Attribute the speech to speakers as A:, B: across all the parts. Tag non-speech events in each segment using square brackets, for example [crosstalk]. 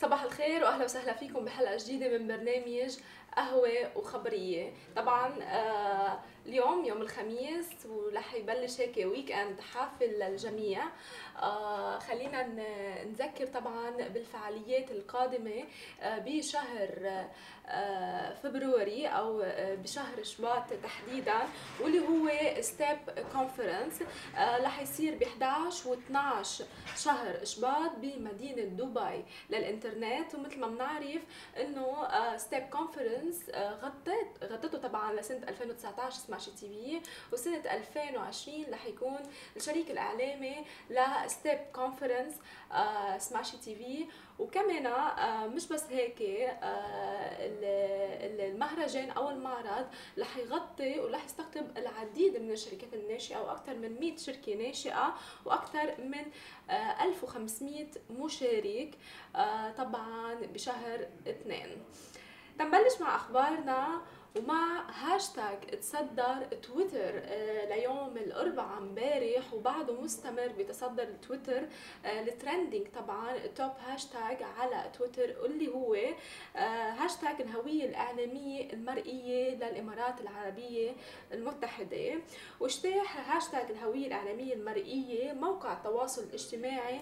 A: صباح الخير وأهلا وسهلا فيكم بحلقة جديدة من برنامج قهوة وخبرية. طبعا آه اليوم يوم الخميس ورح يبلش هيك weekend حافل للجميع. آه خلينا نذكر طبعا بالفعاليات القادمة آه بشهر آه February آه بشهر شباط تحديدا واللي هو STEP Conference رح يصير ب 11 و 12 شهر شباط بمدينة دبي للإنترنت. ومثل ما بنعرف إنه STEP Conference غطت غطته طبعا لسنة 2019 Smashi TV وسنة 2020 رح يكون الشريك الإعلامي ل STEP Conference Smashi TV وكمان آه، مش بس هيك آه، المهرجان أو المعرض رح يغطي ورح يستقطب العديد من الشركات الناشئة وأكثر من 100 شركة ناشئة وأكثر من 1500 آه، مشارك طبعا بشهر اثنين. تنبلش مع أخبارنا. ومع هاشتاج تصدر تويتر آه، ليوم الأربعاء امبارح وبعده مستمر بتصدر تويتر آه، ال trending طبعا top hashtag على تويتر واللي هو آه، هاشتاج الهوية الإعلامية المرئية للإمارات العربية المتحدة. واجتاح هاشتاج الهوية الإعلامية المرئية موقع التواصل الاجتماعي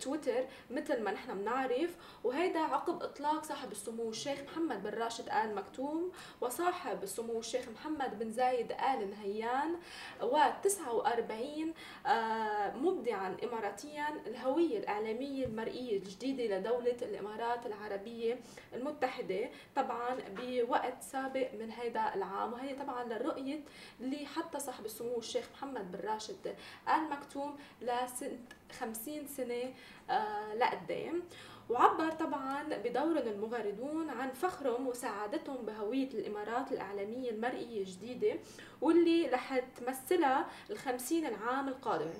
A: تويتر مثل ما نحن بنعرف. وهيدا عقب إطلاق صاحب السمو الشيخ محمد بن راشد آل مكتوم وصار صاحب السمو الشيخ محمد بن زايد آل نهيان و49 آه، مبدعا إماراتيا الهوية الإعلامية المرئية الجديدة لدولة الإمارات العربية المتحدة طبعا بوقت سابق من هذا العام. وهي طبعا للرؤية اللي حتى صاحب السمو الشيخ محمد بن راشد آل مكتوم لسنة 50 سنة آه، لقدام وعبر طبعا بدورهم المغردون عن فخرهم وسعادتهم بهوية الإمارات الإعلامية المرئية الجديدة واللي رح تمثلها الخمسين العام القادم.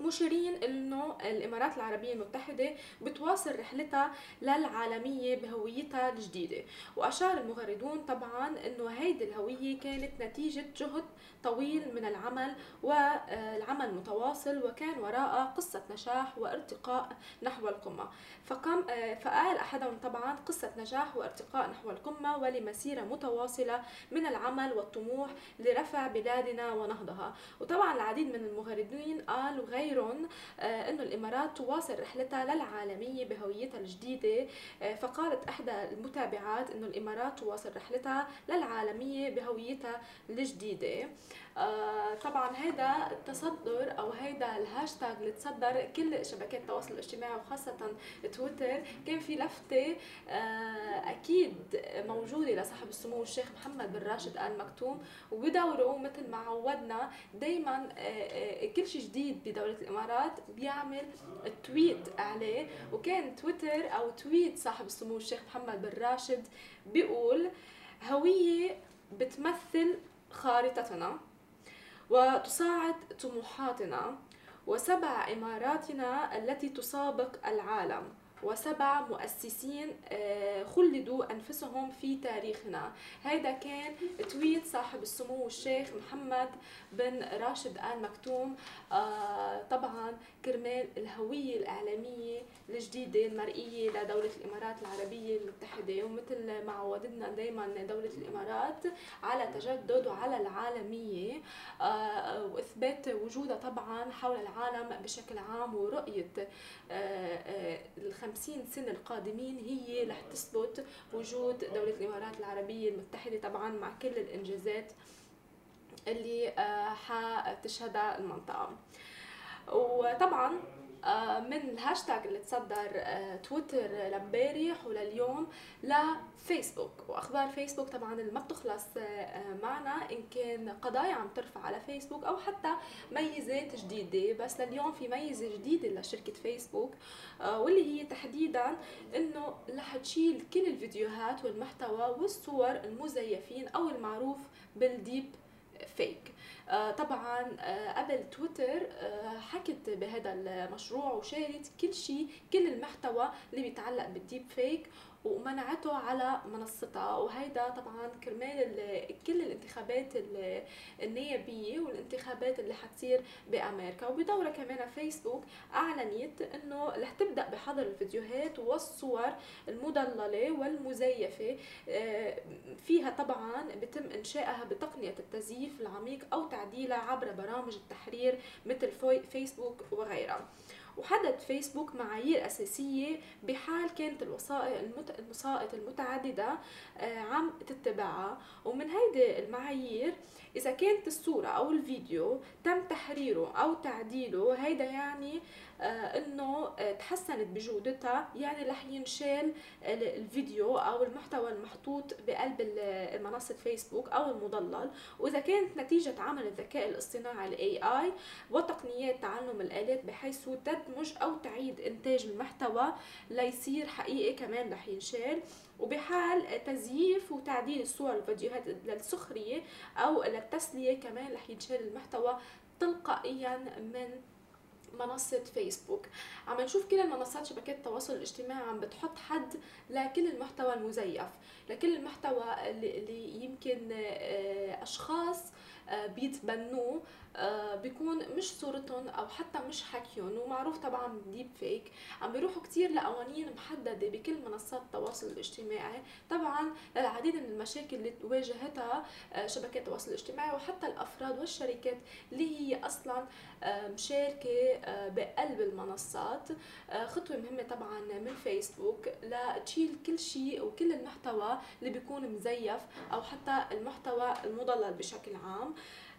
A: مشيرين إنه الإمارات العربية المتحدة بتواصل رحلتها للعالمية بهويتها الجديدة. وأشار المغردون طبعا إنه هيدي الهوية كانت نتيجة جهد طويل من العمل والعمل متواصل وكان وراء قصة نجاح وارتقاء نحو القمة. فقام فقال أحدهم طبعا قصة نجاح وارتقاء نحو القمة ولمسيرة متواصلة من العمل والطموح لرفع بلادنا ونهضها. وطبعا العديد من المغردين قالوا غير غيرهم آه، إنه الإمارات تواصل رحلتها للعالمية بهويتها الجديدة. آه، فقالت إحدى المتابعات إنه الإمارات تواصل رحلتها للعالمية بهويتها الجديدة. آه، طبعا هذا التصدر أو هذا الهاشتاج اللي تصدر كل شبكات التواصل الاجتماعي وخاصة تويتر كان في لفتة أكيد موجودة لصاحب السمو الشيخ محمد بن راشد آل مكتوم وبدوره مثل ما عودنا دائما كل شيء جديد بدولة دولة الإمارات بيعمل تويت عليه وكان تويتر أو تويت صاحب السمو الشيخ محمد بن راشد بيقول هوية بتمثل خارطتنا. وتساعد طموحاتنا وسبع إماراتنا التي تسابق العالم وسبع مؤسسين آه، خلدوا أنفسهم في تاريخنا. هذا كان تويت صاحب السمو الشيخ محمد بن راشد آل مكتوم. آه، طبعا كرمال الهوية الإعلامية الجديدة المرئية لدولة الإمارات العربية المتحدة. ومثل ما عودنا دايما دولة الإمارات على تجدد وعلى العالمية آه، وإثبات وجودها طبعا حول العالم بشكل عام. ورؤية الخمسين 50 سنة القادمين هي رح تثبت وجود دولة الإمارات العربية المتحدة طبعا مع كل الإنجازات اللي آه، حتشهدها المنطقة. وطبعا آه، من الهاشتاج اللي تصدر آه، تويتر لامبارح ولليوم لفيسبوك وأخبار فيسبوك طبعا اللي ما بتخلص آه، معنا. إن كان قضايا عم ترفع على فيسبوك أو حتى ميزات جديدة. بس لليوم في ميزة جديدة لشركة فيسبوك واللي هي تحديدا إنه رح تشيل كل الفيديوهات والمحتوى والصور المزيفين أو المعروف بالديب فيك آه، طبعا آه، قبل تويتر آه، حكت بهذا المشروع وشارت كل شيء كل المحتوى اللي بيتعلق بالديب فيك. ومنعته على منصتها وهيدا طبعا كرمال كل الانتخابات النيابية والانتخابات اللي حتصير بأمريكا. وبدورها كمان فيسبوك أعلنت إنه رح تبدأ بحظر الفيديوهات والصور المضللة والمزيفة آه، فيها طبعا بتم إنشائها بتقنية التزييف العميق أو تعديلها عبر برامج التحرير مثل فيسبوك وغيرها. وحدد فيسبوك معايير أساسية بحال كانت الوسائط الوسائط المتعددة آه، عم تتبعها. ومن هيدي المعايير إذا كانت الصورة أو الفيديو تم تحريره أو تعديله هيدا يعني آه، إنه آه، تحسنت بجودتها يعني رح ينشال الفيديو أو المحتوى المحطوط بقلب منصه فيسبوك أو المضلل. وإذا كانت نتيجة عمل الذكاء الاصطناعي الاي اي وتقنيات تعلم الآلات بحيث تدمج أو تعيد إنتاج المحتوى ليصير حقيقي كمان رح ينشال. وبحال تزييف وتعديل الصور والفيديوهات للسخرية أو للتسلية كمان رح ينشال المحتوى تلقائيا من منصة فيسبوك. عم نشوف كل المنصات شبكات التواصل الاجتماعي عم بتحط حد لكل المحتوى المزيف لكل المحتوى اللي, يمكن آه، أشخاص بيتبنوه آه، بيكون مش صورتهم أو حتى مش حكيهم ومعروف طبعا ديب فيك عم بيروحوا كتير لقوانين محددة بكل منصات التواصل الاجتماعي. طبعا للعديد من المشاكل اللي واجهتها آه، شبكات التواصل الاجتماعي وحتى الأفراد والشركات اللي هي أصلا مشاركة بقلب المنصات. خطوة مهمة طبعا من فيسبوك لتشيل كل شيء وكل المحتوى اللي بيكون مزيف أو حتى المحتوى المضلل بشكل عام.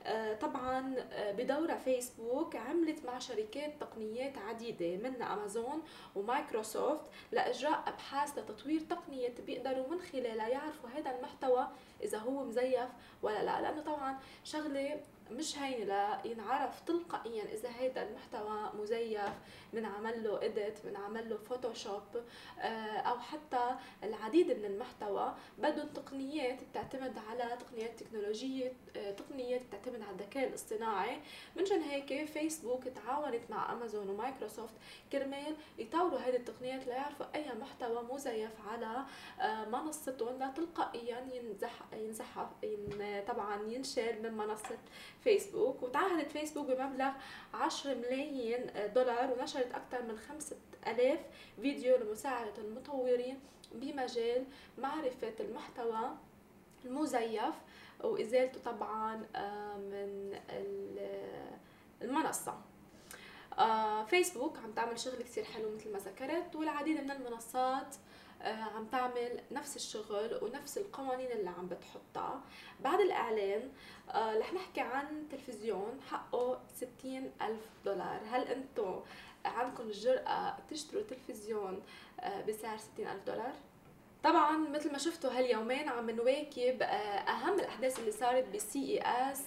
A: آه، طبعا آه، بدورة فيسبوك عملت مع شركات تقنيات عديدة منها أمازون ومايكروسوفت لإجراء أبحاث لتطوير تقنية بيقدروا من خلالها يعرفوا هذا المحتوى إذا هو مزيف ولا لا. لأنه طبعا شغلة مش هينة لينعرف تلقائيا إذا هيدا المحتوى مزيف بنعمل له edit بنعمل له فوتوشوب آه، أو حتى العديد من المحتوى بدهم تقنيات بتعتمد على تقنيات تكنولوجية آه، تقنيات بتعتمد على الذكاء الاصطناعي. منشان هيك فيسبوك تعاونت مع امازون ومايكروسوفت كرمال يطوروا هذه التقنيات ليعرفوا أي محتوى مزيف على آه، منصتهم لتلقائيا ينزح ينزح طبعا ينشال من منصة فيسبوك. وتعهدت فيسبوك بمبلغ 10 ملايين دولار ونشرت أكثر من 5000 فيديو لمساعدة المطورين بمجال معرفة المحتوى المزيف وإزالته طبعا آه، من المنصة. آه، فيسبوك عم تعمل شغل كتير حلو مثل ما ذكرت والعديد من المنصات عم تعمل نفس الشغل ونفس القوانين اللي عم بتحطها بعد الإعلان آه، رح نحكي عن تلفزيون حقه 60 ألف دولار هل أنتم عندكم الجرأة تشتروا تلفزيون آه، بسعر 60 ألف دولار؟ طبعا مثل ما شفتوا هاليومين عم نواكب أهم الأحداث اللي صارت ب CES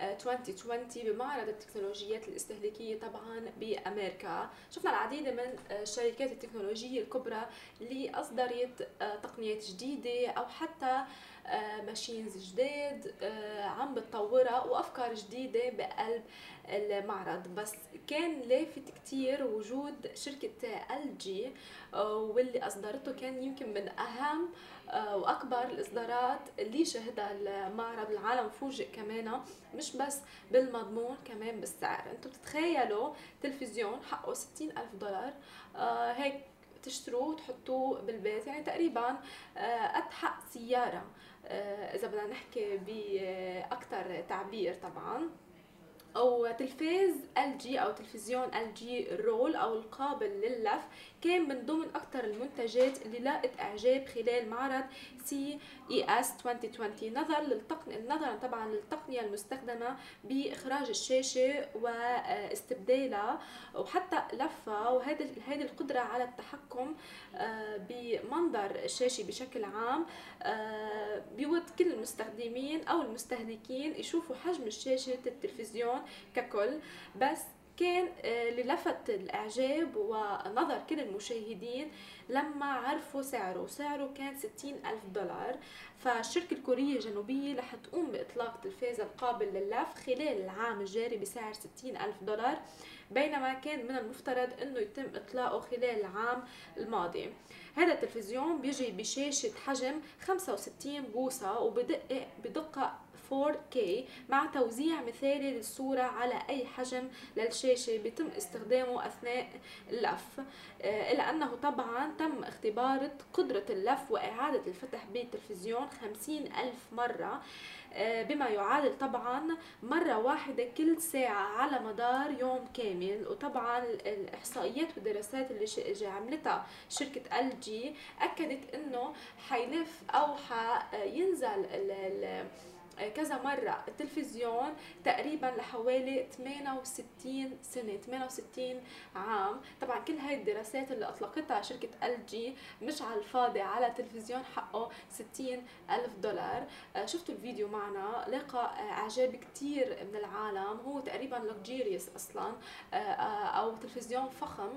A: 2020 بمعرض التكنولوجيات الاستهلاكية طبعا بأمريكا. شفنا العديد من الشركات التكنولوجية الكبرى اللي أصدرت آه، تقنيات جديدة أو حتى machines جداد آه، عم بتطورها وأفكار جديدة بقلب المعرض. بس كان لافت كتير وجود شركة آه، واللي أصدرته كان يمكن من أهم آه، وأكبر الإصدارات اللي شهدها المعرض العالم فوجئ كمان مش بس بالمضمون كمان بالسعر. أنتم بتتخيلوا تلفزيون حقه 60 ألف دولار. هيك تشتروه وتحطوه بالبيت. يعني تقريبا قد حق سيارة. آه، إذا بدنا نحكي باكثر تعبير طبعا. أو تلفاز LG أو تلفزيون LG roll أو القابل لللف كان من ضمن أكثر المنتجات اللي لاقت إعجاب خلال معرض CES 2020 نظرا للتقنيه نظرا طبعا للتقنية المستخدمة بإخراج الشاشة واستبدالها وحتى لفها وهذه هذه القدرة على التحكم آه، بمنظر الشاشة بشكل عام آه، بيود كل المستخدمين أو المستهلكين يشوفوا حجم الشاشة التلفزيون ككل بس كان آه، اللي لفت الإعجاب ونظر كل المشاهدين لما عرفوا سعره. سعره كان 60 ألف دولار. فالشركة الكورية الجنوبية رح تقوم بإطلاق تلفاز القابل لللف خلال العام الجاري بسعر 60 ألف دولار بينما كان من المفترض أنه يتم إطلاقه خلال العام الماضي. هذا التلفزيون بيجي بشاشة حجم 65 بوصة وبدقة بدقة 4K مع توزيع مثالي للصورة على أي حجم للشاشة بيتم استخدامه أثناء اللف. آه، إلا أنه طبعا تم اختبار قدرة اللف وإعادة الفتح بالتلفزيون 50 ألف مرة. آه، بما يعادل طبعا مرة واحدة كل ساعة على مدار يوم كامل. وطبعا الإحصائيات والدراسات اللي عملتها شركة ال جي أكدت أنه حيلف أو حينزل كذا مرة. التلفزيون تقريبا لحوالي 68 سنة 68 عام. طبعا كل هاي الدراسات اللي أطلقتها شركة أل جي مش على الفاضي على تلفزيون حقه 60 ألف دولار. آه، شفتوا الفيديو معنا؟ لقى آه، إعجاب كتير من العالم. هو تقريبا لكجيريوس أصلا. آه، أو تلفزيون فخم. آه،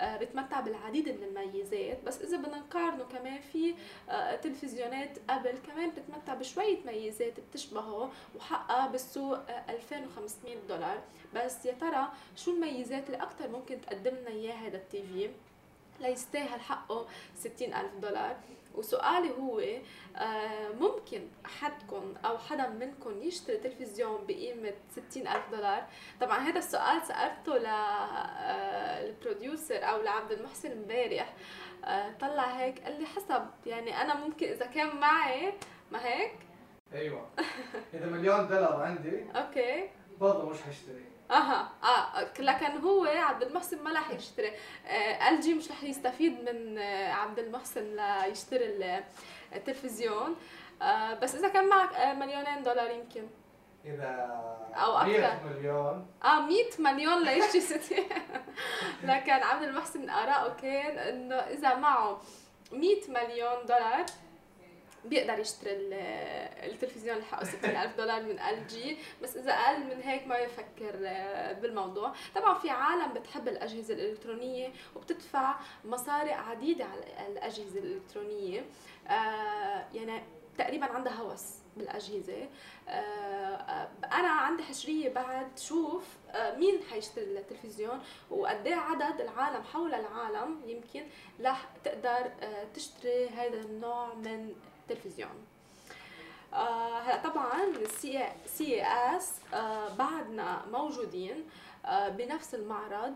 A: بتمتع بالعديد من الميزات. بس إذا بدنا نقارنه كمان في آه، تلفزيونات قبل كمان بتتمتع بشوية ميزات بتشبهه وحقها بالسوق 2500 آه، دولار. بس يا ترى شو الميزات اللي أكثر ممكن تقدم لنا اياه هذا التي في؟ ليستاهل حقه 60 ألف دولار. وسؤالي هو آه، ممكن حدكم أو حدا منكم يشتري تلفزيون بقيمة 60 ألف دولار؟ طبعا هذا السؤال سألته لل producer آه، أو لعبد المحسن امبارح. آه، طلع هيك قال لي حسب يعني أنا ممكن إذا كان معي ما هيك؟
B: أيوه. [laughs] إذا مليون دولار عندي
A: okay.
B: برضه مش حاشتري
A: أها. آه لكن هو عبد المحسن ما راح يشتري. آه LG مش راح يستفيد من آه عبد المحسن ليشتري التلفزيون. آه بس إذا كان معك مليونين دولار يمكن.
B: إذا أو أكثر. 100 مليون.
A: آه 100 مليون ليشتري ستي [laughs] لكن عبد المحسن آراءه كان إنه إذا معه 100 مليون دولار بيقدر يشتري التلفزيون اللي حقه 60000 دولار من ال جي بس إذا أقل من هيك ما يفكر آه، بالموضوع. طبعا في عالم بتحب الأجهزة الإلكترونية وبتدفع مصاري عديدة على الأجهزة الإلكترونية. آه، يعني تقريبا عندها هوس بالأجهزة. آه، أنا عندي حشريه بعد شوف مين حيشتري التلفزيون وقد إيه عدد العالم حول العالم يمكن رح تقدر تشتري هذا النوع من التلفزيون. آه هلا طبعا سي إس آه بعدنا موجودين آه بنفس المعرض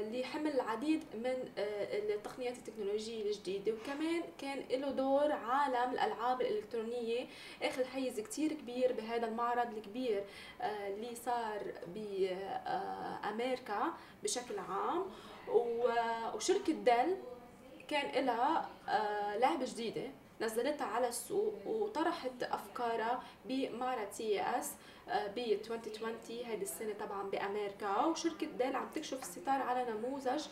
A: لحمل العديد من التقنيات التكنولوجية الجديدة. وكمان كان له دور عالم الألعاب الإلكترونية. أخذ حيز كتير كبير بهذا المعرض الكبير اللي صار بأمريكا بشكل عام. وشركة ديل كان لها لعبة جديدة. نزلتها على السوق وطرحت أفكارها بمعرض CES ب 2020 هيدي السنة طبعا بأمريكا. وشركة ديل عم تكشف الستار على نموذج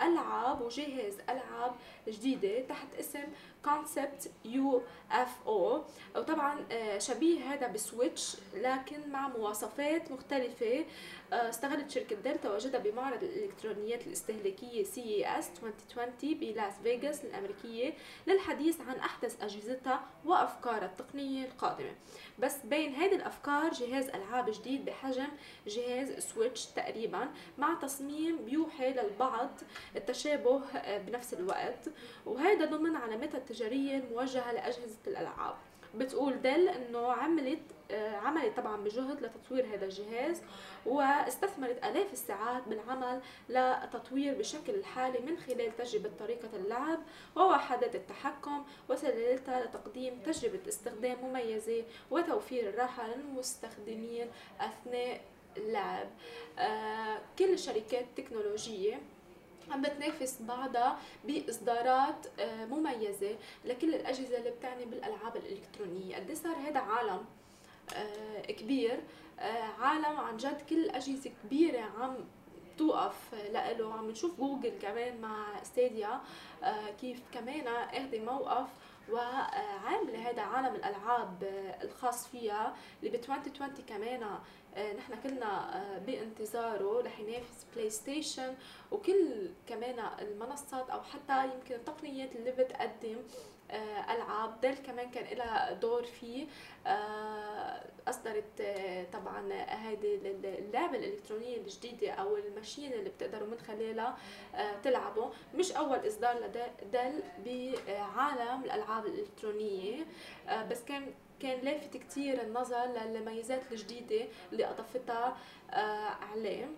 A: ألعاب وجهاز ألعاب جديدة تحت اسم Concept UFO وطبعا آه، شبيه هذا ب Switch لكن مع مواصفات مختلفة. آه، استغلت شركة ديل تواجدها بمعرض الإلكترونيات الاستهلاكية CES 2020 بلاس فيغاس الأمريكية للحديث عن أحدث أجهزتها وأفكارها التقنية القادمة. بس بين هذه الأفكار جهاز ألعاب جديد بحجم جهاز سويتش تقريبا مع تصميم بيوحي للبعض التشابه آه، بنفس الوقت. وهذا ضمن علامتها التجارية الموجهة لأجهزة الألعاب. بتقول ديل إنه عملت آه، عملت طبعا بجهد لتطوير هذا الجهاز واستثمرت آلاف الساعات بالعمل لتطوير بشكل الحالي من خلال تجربة طريقة اللعب ووحدات التحكم وسلالتها لتقديم تجربة استخدام مميزة وتوفير الراحة للمستخدمين أثناء اللعب. آه، كل الشركات التكنولوجية عم بتنافس بعضها بإصدارات آه، مميزة لكل الأجهزة اللي بتعني بالألعاب الإلكترونية. قد إيه صار هذا عالم؟ آه، كبير. آه، عالم عن جد كل أجهزة كبيرة عم توقف لإله. عم نشوف جوجل كمان مع ستاديا كيف كمان أخذ موقف وعاملة هذا عالم الألعاب الخاص فيها اللي ب 2020 كمان نحن كلنا بانتظاره رح ينافس بلاي ستيشن وكل كمان المنصات أو حتى يمكن التقنيات اللي بتقدم. آه، ألعاب. ديل كمان كان لها دور فيه. آه، أصدرت آه، طبعا هذه اللعبة الإلكترونية الجديدة أو ال machine اللي بتقدروا من خلالها تلعبوا مش أول إصدار لديل بعالم الألعاب الإلكترونية. بس كان كان لافت كتير النظر للميزات الجديدة اللي أضفتها عليه.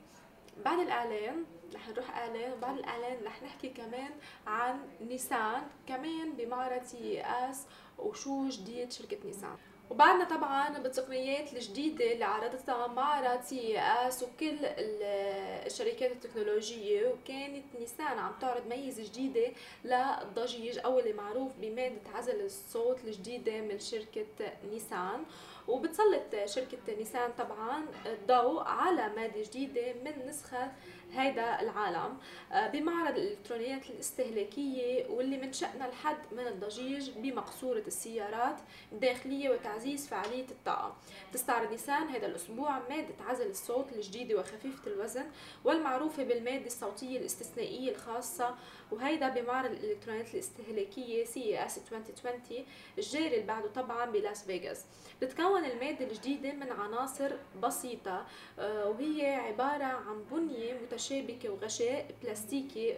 A: بعد الإعلان رح نروح إعلان وبعد الإعلان رح نحكي كمان عن نيسان كمان بمعرض CES وشو جديد شركة نيسان. وبعدنا طبعا بالتقنيات الجديدة اللي عرضتها معرض CES وكل الشركات التكنولوجية وكانت نيسان عم تعرض ميزة جديدة للضجيج أو اللي معروف بمادة عزل الصوت الجديدة من شركة نيسان. وبتسلط شركة نيسان طبعا الضوء على مادة جديدة من نسخة هيدا العالم. آه، بمعرض الإلكترونيات الاستهلاكية واللي من شأنها الحد من الضجيج بمقصورة السيارات الداخلية وتعزيز فعالية الطاقة. تستعرض نيسان هذا الأسبوع مادة عزل الصوت الجديدة وخفيفة الوزن والمعروفة بالمادة الصوتية الاستثنائية الخاصة. وهيدا بمعرض الإلكترونيات الاستهلاكية CES 2020 الجاري اللي بعده طبعا بلاس فيغاس. بتتكون المادة الجديدة من عناصر بسيطة آه، وهي عبارة عن بنية متشابكه وغشاء بلاستيكي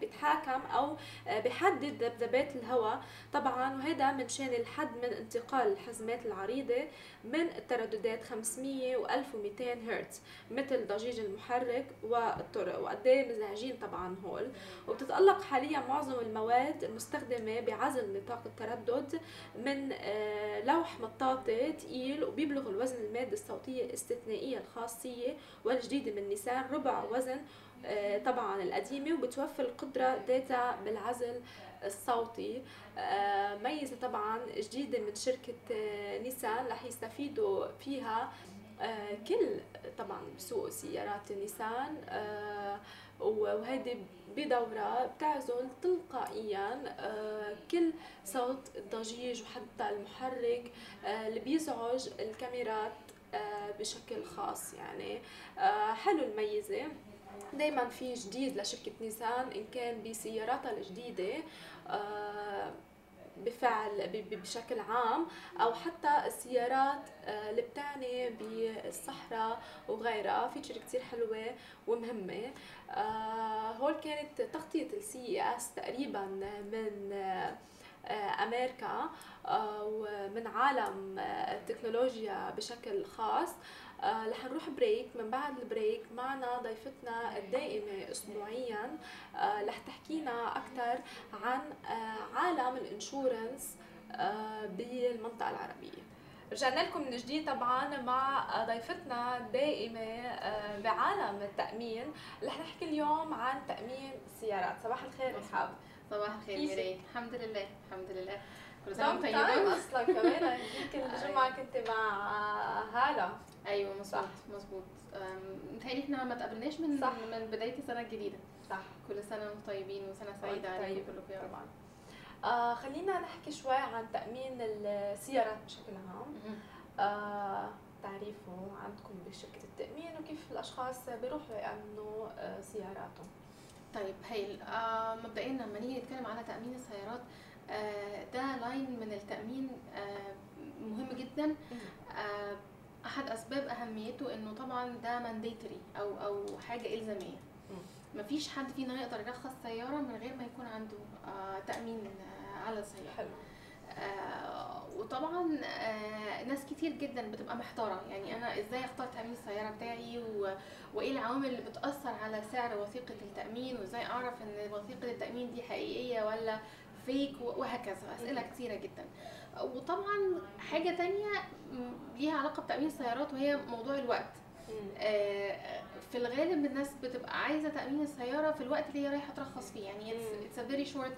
A: بيتحكم أو آه، بحدد ذبذبات الهواء. طبعا وهذا من شان الحد من انتقال الحزمات العريضة من الترددات 500 و 1200 هرتز مثل ضجيج المحرك والطرق وقد إيه مزعجين طبعا هول. وبتتألق حاليا معظم المواد المستخدمة بعزل نطاق التردد من آه، لوح مطاطي تقيل وبيبلغ الوزن المادة الصوتية الاستثنائية الخاصية والجديدة من نيسان ربع وزن آه، طبعا القديمة وبتوفر القدرة داتا بالعزل الصوتي. آه، ميزة طبعا جديدة من شركة نيسان رح يستفيدوا فيها كل طبعا بسوق سيارات نيسان وهيدي بدورة بتعزل تلقائيا آه، كل صوت الضجيج وحتى المحرك آه، اللي بيزعج الكاميرات آه، بشكل خاص يعني. حلو الميزة. دايما في جديد لشركة نيسان إن كان بسياراتها الجديدة بفعل بشكل عام أو حتى السيارات آه، اللي بتعني بالصحراء وغيرها. feature كتير حلوة ومهمة. آه، هول كانت تغطية ال CES تقريبا من آه، أمريكا ومن عالم التكنولوجيا بشكل خاص. آه رح نروح break من بعد ال break معنا ضيفتنا الدائمة أسبوعيا آه رح تحكينا أكثر عن آه عالم ال insurance آه بالمنطقة العربية. رجعنا لكم من جديد طبعا مع ضيفتنا الدائمة آه، بعالم التأمين. رح نحكي اليوم عن تأمين السيارات. صباح الخير رحاب
C: صباح الخير ميري الحمد لله الحمد لله.
A: كل سنة وانت طيبة. أصلا كمان. [laughs] يمكن الجمعة كنت مع هالة.
C: أيوه مظبوط مظبوط. متهيألي إحنا ما تقابلناش من صح. من بداية السنة الجديدة.
A: صح.
C: كل سنة وأنتم طيبين وسنة سعيدة عليكم كلكم يا رب
A: آه خلينا نحكي شوي عن تأمين السيارات بشكل عام. آه تعريفه عندكم بشركه التأمين وكيف الأشخاص بيروحوا يأمنوا آه سياراتهم.
C: طيب هايل. آه مبدئيا لما نيجي نتكلم على تأمين السيارات آه ده لاين من التأمين آه مهم جدا. آه أحد أسباب أهميته إنه طبعا ده مانديتري أو أو حاجة إلزامية. مفيش حد فينا يقدر يرخص سيارة من غير ما يكون عنده آه تأمين آه على السيارة. حلو. وطبعا آه ناس كتير جدا بتبقى محتارة. يعني أنا إزاي أختار تأمين السيارة بتاعي و... وإيه العوامل اللي بتأثر على سعر وثيقة التأمين وإزاي أعرف إن وثيقة التأمين دي حقيقية ولا فيك وهكذا. أسئلة كتيرة جدا. وطبعا حاجة تانية ليها علاقة بتأمين السيارات وهي موضوع الوقت. آه، في الغالب الناس بتبقى عايزة تأمين السيارة في الوقت اللي هي رايحة ترخص فيه. يعني it's a very short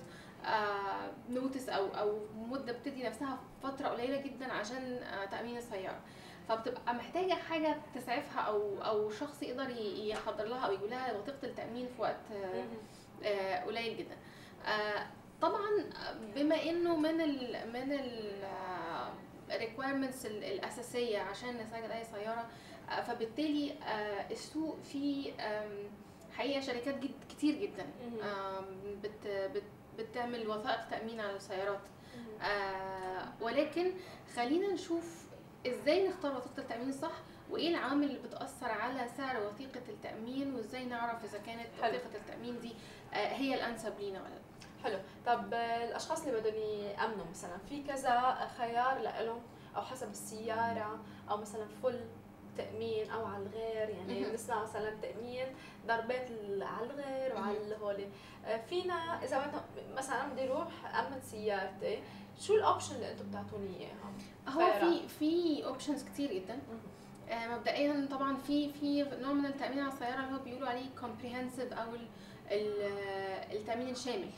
C: notice أو أو مدة بتدي نفسها فترة قليلة جدا عشان uh, تأمين السيارة. فبتبقى محتاجة حاجة تسعفها أو أو شخص يقدر يحضر لها أو يقول لها وثيقة التأمين في وقت uh, قليل جدا. طبعا بما إنه من ال من ال requirements الأساسية عشان نسجل أي سيارة آه، فبالتالي آه، السوق فيه حقيقة شركات جد كتير جدا. بت بت بتعمل وثائق تأمين على السيارات. آه، ولكن خلينا نشوف إزاي نختار وثيقة التأمين الصح وإيه العوامل اللي بتأثر على سعر وثيقة التأمين وإزاي نعرف إذا كانت حلو. وثيقة التأمين دي هي الأنسب لينا ولا لأ.
A: حلو. طب الأشخاص اللي بدهم يامنوا مثلا في كذا خيار لهم أو حسب السيارة أو مثلا full. تامين أو على الغير يعني بنسمع مثلا تأمين ضربات على الغير وعلى هول آه، فينا إذا مثلا بدي أروح أمن سيارتي شو ال option اللي أنتم بتعطوني اياها؟
C: هو في في options كثير جدا. آه، مبدئيا طبعا في في نوع من التأمين على السيارة اللي هو بيقولوا عليه كومبريهنسيف أو التأمين الشامل.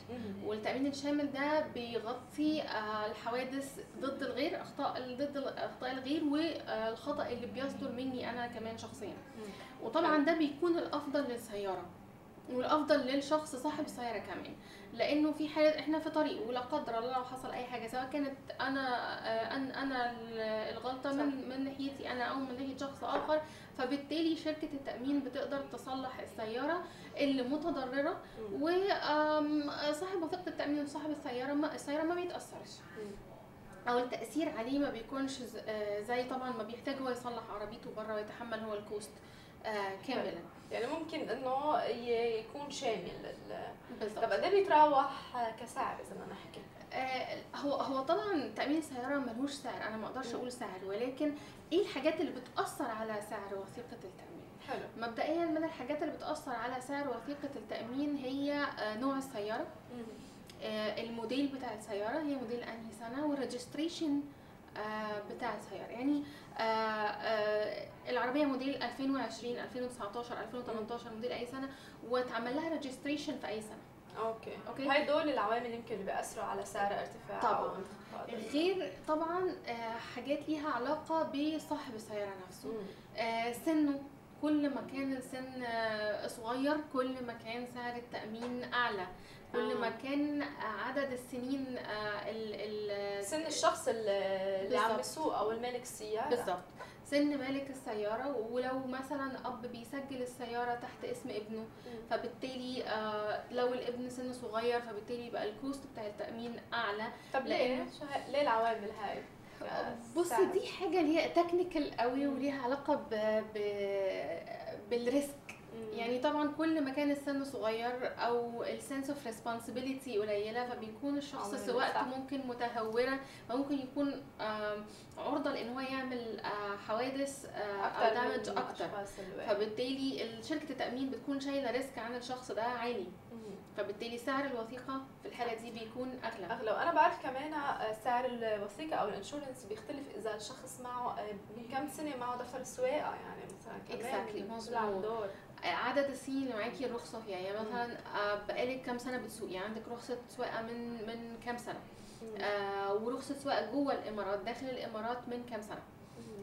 C: والتأمين الشامل ده بيغطي آه، الحوادث ضد الغير أخطاء ضد أخطاء الغير والخطأ اللي بيصدر مني أنا كمان شخصيا. وطبعا ده بيكون الأفضل للسيارة والأفضل للشخص صاحب السيارة كمان. لأنه في حالة إحنا في طريق ولا قدر الله لو حصل أي حاجة سواء كانت أنا آه، أنا الغلطة من من ناحيتي أنا أو من ناحية شخص آخر فبالتالي شركة التأمين بتقدر تصلح السيارة. اللي متضررة. وصاحب وثيقة التأمين وصاحب السيارة ما السيارة ما بيتأثرش. أو التأثير عليه ما بيكونش آه، زي طبعا ما بيحتاج هو يصلح عربيته بره ويتحمل هو الكوست آه، كاملا.
A: يعني ممكن إنه يكون شامل بالضبط. طب إيه بيتراوح كسعر إذا بدنا نحكي؟
C: آه هو هو طبعا تأمين السيارة ملوش سعر أنا ما أقدرش أقول سعر ولكن إيه الحاجات اللي بتأثر على سعر وثيقة التأمين؟ حلو. مبدئيا من الحاجات اللي بتأثر على سعر وثيقة التأمين هي آه نوع السيارة. آه الموديل بتاع السيارة هي موديل أنهي سنة وال registration آه بتاع السيارة. يعني العربية موديل 2020 2019 2018 موديل أي سنة واتعمل لها registration في أي سنة.
A: okay. okay؟ هاي دول العوامل يمكن اللي بياثروا على سعر ارتفاع
C: طبعا. غير طبعا حاجات ليها علاقة بصاحب السيارة نفسه. آه، سنه. كل ما كان السن آه، صغير كل ما كان سعر التأمين أعلى. كل ما كان عدد السنين ال ال
A: سن الشخص اللي عم يسوق أو المالك السيارة.
C: بالظبط. سن مالك السيارة ولو مثلا أب بيسجل السيارة تحت اسم ابنه فبالتالي آه لو الابن سنه صغير فبالتالي يبقى ال cost بتاع التأمين أعلى.
A: طب ليه؟ ليه العوامل هاي؟
C: بصي دي حاجة ليها technical قوي وليها علاقة ب... ب... بال risk. يعني طبعا كل ما كان السن صغير أو ال sense of responsibility قليلة فبيكون الشخص سواقته ممكن متهورة فممكن يكون عرضة لإن هو يعمل آه، حوادث آه، أو damage أكتر. فبالتالي شركة التأمين بتكون شايلة risk عن الشخص ده عالي. فبالتالي سعر الوثيقة في الحالة دي بيكون أغلى.
A: أغلى. وأنا بعرف كمان آه، سعر الوثيقة أو ال insurance بيختلف إذا الشخص معه من كم سنة معه دفتر السواقة يعني مثلا
C: كمان exactly. عدد السنين اللي معاكي الرخصة فيها يعني مثلا آه، بقالك كام سنة بتسوقي؟ يعني عندك رخصة سواقة من من كام سنة؟ آه ورخصة سواقة جوه الإمارات داخل الإمارات من كام سنة؟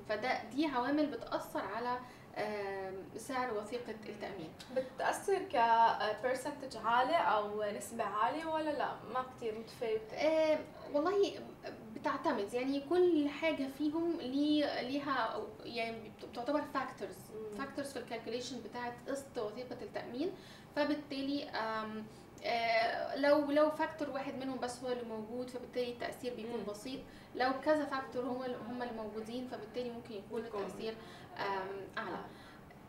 C: فده دي عوامل بتأثر على آه سعر وثيقة التأمين.
A: بتأثر ك percentage عالي أو نسبة عالية ولا لا؟ ما كثير متفاوتة.
C: آه والله بتعتمد. يعني كل حاجة فيهم ليها يعني بتعتبر factors factors في ال calculation بتاعه قسط وثيقة التأمين. فبالتالي آه، لو لو factor واحد منهم بس هو اللي موجود فبالتالي التأثير بيكون. بسيط. لو كذا factor هم هم اللي موجودين فبالتالي ممكن يكون التأثير أعلى.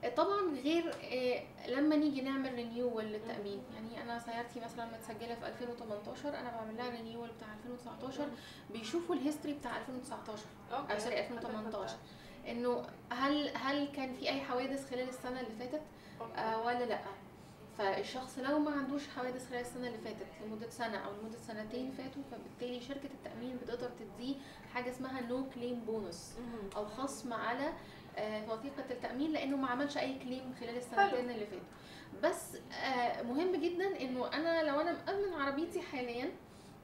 C: آه. طبعا غير آه، لما نيجي نعمل renewal للتأمين. يعني أنا سيارتي مثلا متسجلة في 2018 أنا بعمل لها renewal بتاع 2019 بيشوفوا ال history بتاع 2019 أو sorry 2018 إنه هل هل كان في أي حوادث خلال السنة اللي فاتت؟ آه ولا لأ. فالشخص لو ما عندوش حوادث خلال السنة اللي فاتت لمدة سنة أو لمدة سنتين فاتوا فبالتالي شركة التأمين بتقدر تديه حاجة اسمها no claim bonus أو خصم على آه وثيقه التامين لأنه ما عملش أي claim خلال السنتين اللي فاتوا. بس آه مهم جدا إنه أنا لو أنا مأمن عربيتي حاليا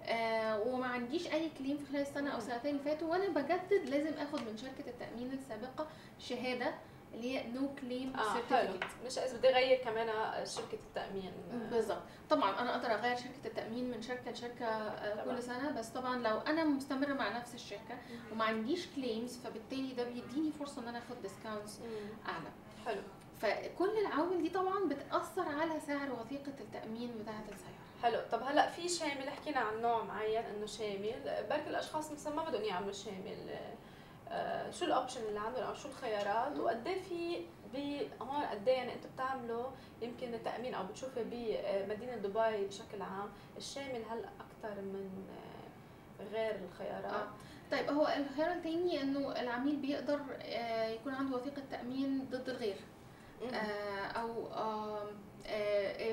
C: آه وما عنديش أي claim في خلال السنة أو سنتين اللي فاتوا وأنا بجدد لازم آخد من شركة التأمين السابقة شهادة اللي هي no claim
A: آه حلو. مش اذا بدي أغير كمان شركة التأمين.
C: بالضبط. طبعا أنا أقدر أغير شركة التأمين من شركة لشركة آه، كل سنة بس طبعا لو أنا مستمرة مع نفس الشركة وما عنديش claims فبالتالي ده بيديني فرصة إن أنا آخد discounts أعلى.
A: حلو.
C: فكل العوامل دي طبعا بتأثر على سعر وثيقة التأمين بتاعة السيارة.
A: حلو. طب هلأ في شامل؟ حكينا عن نوع معين إنه شامل. بركي الأشخاص مثلا ما بدهم يعملوا شامل. آه شو ال option اللي عندهم أو شو الخيارات؟ وقد إيه في هون قد إيه يعني أنتم بتعملوا يمكن تامين أو بتشوفوا بمدينة دبي بشكل عام الشامل هل أكثر من آه، غير الخيارات؟ آه.
C: طيب هو الخيار الثاني إنه العميل بيقدر آه، يكون عنده وثيقة تأمين ضد الغير. آه، أو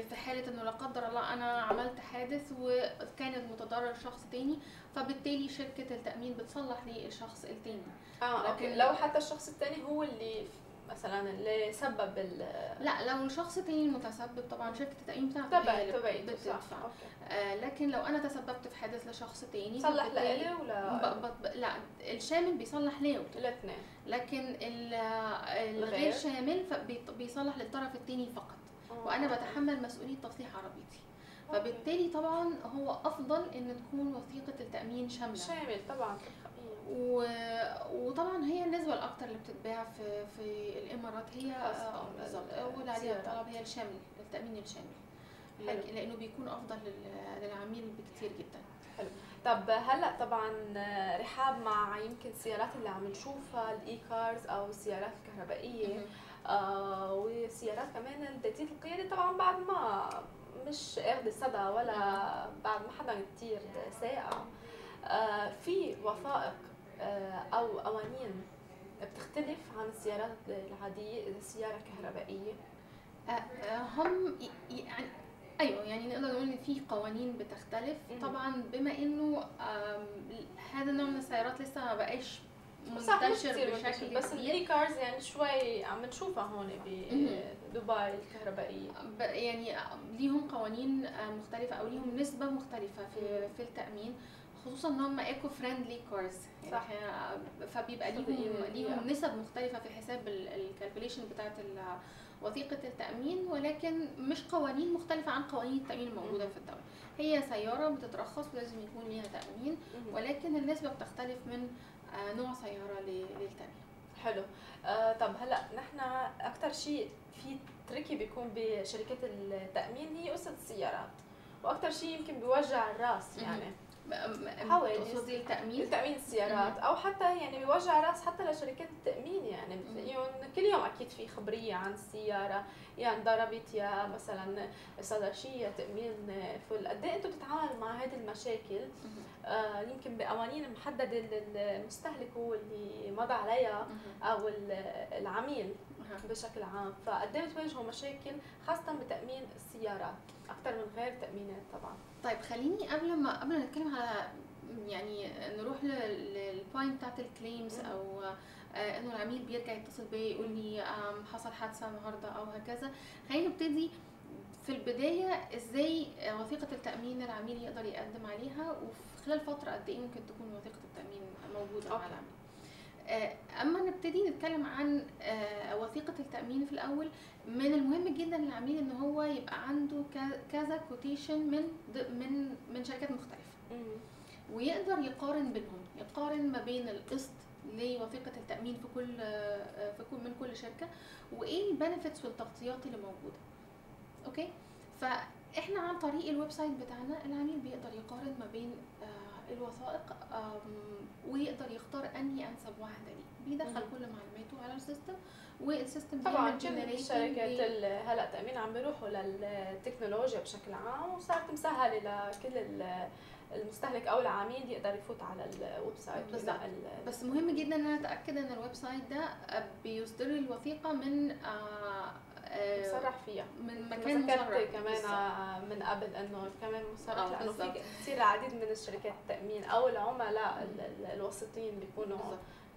C: في حالة إنه لا قدر الله أنا عملت حادث وكانت متضرر شخص تاني فبالتالي شركة التأمين بتصلح للشخص التاني.
A: آه لكن لو حتى الشخص التاني هو اللي مثلا اللي سبب ال
C: لا لو الشخص تاني المتسبب طبعا شركة التأمين بتاعته
A: هي
C: بتدفع. آه لكن لو أنا تسببت في حادث لشخص تاني
A: صلح لإلي ولا
C: ب... ب... لا الشامل بيصلح ليه
A: الاثنين.
C: لكن الغير شامل بيصلح للطرف التاني فقط. وأنا بتحمل مسؤولية تصليح عربيتي. فبالتالي طبعا هو أفضل إن تكون وثيقة التأمين شاملة.
A: شامل طبعا.
C: و... وطبعا هي النسبة الاكثر اللي بتتباع في في الإمارات. هي بالظبط. اول عليها الطلب هي الشامل التأمين الشامل. حلو. لأنه بيكون أفضل للعميل بكثير جدا.
A: حلو. طب هلأ طبعا رحاب مع يمكن السيارات اللي عم نشوفها الإي كارز أو السيارات الكهربائيه آه وسيارات كمان التجديد القيادي طبعا بعد ما مش اخذ صدى ولا بعد ما حدا كثير ساقع. آه في وثائق آه، أو قوانين بتختلف عن السيارات العادية اذا
C: آه، آه، هم يعني أيوه يعني نقدر نقول إن في قوانين بتختلف. طبعا بما إنه هذا النوع من السيارات لسه ما بقاش منتشر بشكل
A: بس الاي cars يعني شوي عم نشوفها هون بدبي الكهربائية.
C: يعني ليهم قوانين مختلفة أو ليهم نسبة مختلفة في في التأمين خصوصا إن هم eco friendly cars صح. فبيبقى ليهم ليهم نسب مختلفة في حساب ال calculation بتاعت وثيقة التأمين ولكن مش قوانين مختلفة عن قوانين التأمين الموجودة في الدولة. هي سيارة بتترخص ولازم يكون ليها تأمين ولكن النسبة بتختلف من آه، نوع سيارة للتانية.
A: حلو. آه طب هلا نحن أكثر شيء في تركي بيكون بشركات التأمين هي قصة السيارات وأكثر شيء يمكن بيوجع الرأس يعني.
C: حوادث. تقصدي التأمين؟
A: تامين السيارات أو حتى يعني بيوجع راس حتى لشركات التأمين يعني. بتلاقيهم كل يوم أكيد في خبرية عن السيارة يا انضربت يا مثلا صدر شيء يا تأمين فل. قد إيه أنتم بتتعاملوا مع هذه المشاكل؟ آه يمكن بقوانين محددة للمستهلك هو اللي مضى عليها أو العميل بشكل عام. فقد إيه بتواجهوا مشاكل خاصة بتأمين السيارات أكثر من غير تأمينات طبعا.
C: طيب خليني قبل ما قبل ما نتكلم على يعني نروح لل point بتاعت ال claims أو آه، إنه العميل بيرجع يتصل بيا يقول لي حصل حادثة النهارده أو هكذا. خلينا نبتدي في البداية إزاي وثيقة التأمين العميل يقدر يقدم عليها وفي خلال فترة قد إيه ممكن تكون وثيقة التأمين موجودة مع العميل آه، أما نبتدي نتكلم عن آه، وثيقة التأمين في الأول من المهم جدا للعميل إن هو يبقى عنده كذا quotation من من من شركات مختلفة. ويقدر يقارن بينهم يقارن ما بين القسط لوثيقة التأمين في كل آه، في كل من كل شركة وإيه ال benefits والتغطيات اللي موجودة. okay؟ فإحنا عن طريق ال website بتاعنا العميل بيقدر يقارن ما بين الوثائق ويقدر يختار أنهي أنسب واحدة ليه. بيدخل كل معلوماته على ال system وال system
A: طبعا كل الشركات هلأ تأمين عم بيروحوا للتكنولوجيا بشكل عام وصارت مسهلة لكل المستهلك أو العميل يقدر يفوت على ال website
C: بالظبط بس مهم جدا إن أنا أتأكد إن ال website ده بيصدر الوثيقة من آه
A: مصرح فيها
C: من مكان مصرح
A: كمان. من قبل إنه كمان مصرح آه لأنه في كثير العديد من الشركات التأمين أو العملاء الوسيطين بيكونوا.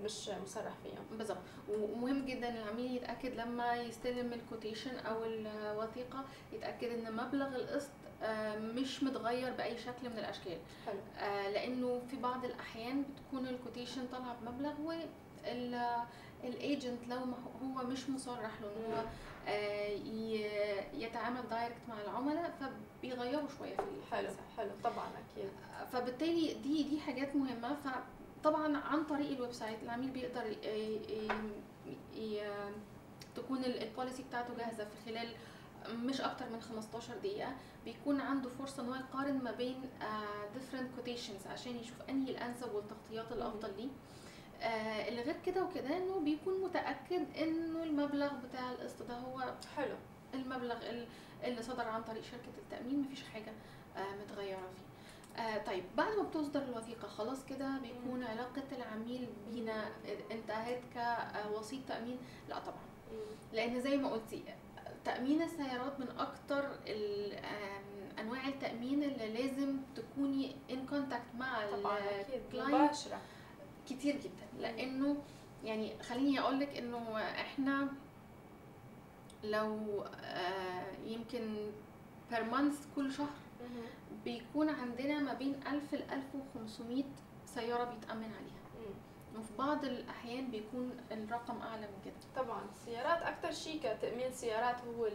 A: مش مصرح فيهم
C: بالظبط ومهم جدا العميل يتأكد لما يستلم ال quotation أو الوثيقة يتأكد إن مبلغ القسط آه، مش متغير بأي شكل من الأشكال
A: حلو.
C: آه، لأنه في بعض الأحيان بتكون ال quotation طالعة بمبلغ ال agent لو هو مش مصرح له إن هو يتعامل direct مع العملاء فبيغيروا شوية في
A: حلو حلو طبعا أكيد.
C: فبالتالي دي دي حاجات مهمة. فطبعا عن طريق ال website العميل بيقدر تكون ال policy بتاعته جاهزة في خلال مش أكتر من 15 دقيقة. بيكون عنده فرصة إن هو يقارن ما بين different quotations عشان يشوف أنهي الأنسب والتغطيات الأفضل ليه. آه اللي غير كده وكده إنه بيكون متأكد إنه المبلغ بتاع القسط ده هو
A: حلو.
C: المبلغ اللي صدر عن طريق شركة التأمين مفيش حاجة آه متغيرة فيه. آه طيب بعد ما بتصدر الوثيقة خلاص كده بيكون مم. علاقة العميل بينا انتهت كوسيط تأمين؟ لا طبعا. مم. لأن زي ما قلتي تأمين السيارات من أكتر أنواع التأمين اللي لازم تكوني in contact مع
A: ال client
C: كتير جدا. لأنه يعني خليني أقول لك إنه إحنا لو آه يمكن بير مانث كل شهر بيكون عندنا ما بين 1000 ل 1500 سيارة بيتأمن عليها. وفي بعض الأحيان بيكون الرقم أعلى من كده.
A: طبعا السيارات أكثر شيء كتأمين سيارات هو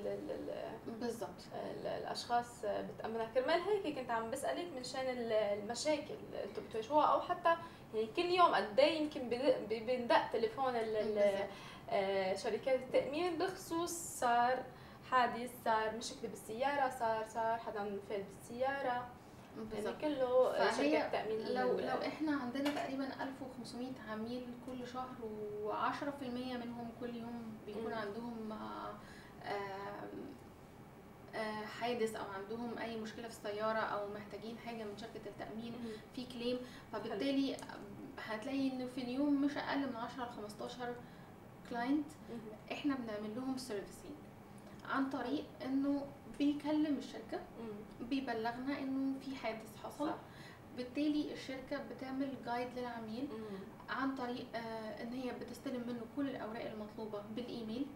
C: بالضبط.
A: الأشخاص بتأمنها. كرمال هيك كنت عم بسألك من شان المشاكل اللي بتواجهوها أو حتى يعني كل يوم قد إيه يمكن بندق تليفون شركات التأمين بخصوص صار حادث صار مشكلة بالسيارة صار صار حدا فات بالسيارة. يعني كله شركات تامين
C: لو لو إحنا عندنا تقريبا 1500 عميل كل شهر و10% منهم كل يوم بيكون. عندهم حادث أو عندهم أي مشكلة في السيارة أو محتاجين حاجة من شركة التأمين في claim فبالتالي هتلاقي انه في اليوم مش أقل من 10 ل 15 client إحنا بنعمل لهم servicing عن طريق إنه بيكلم الشركة بيبلغنا إنه في حادث حصل. بالتالي الشركة بتعمل guide للعميل عن طريق آه إن هي بتستلم منه كل الأوراق المطلوبة بالإيميل.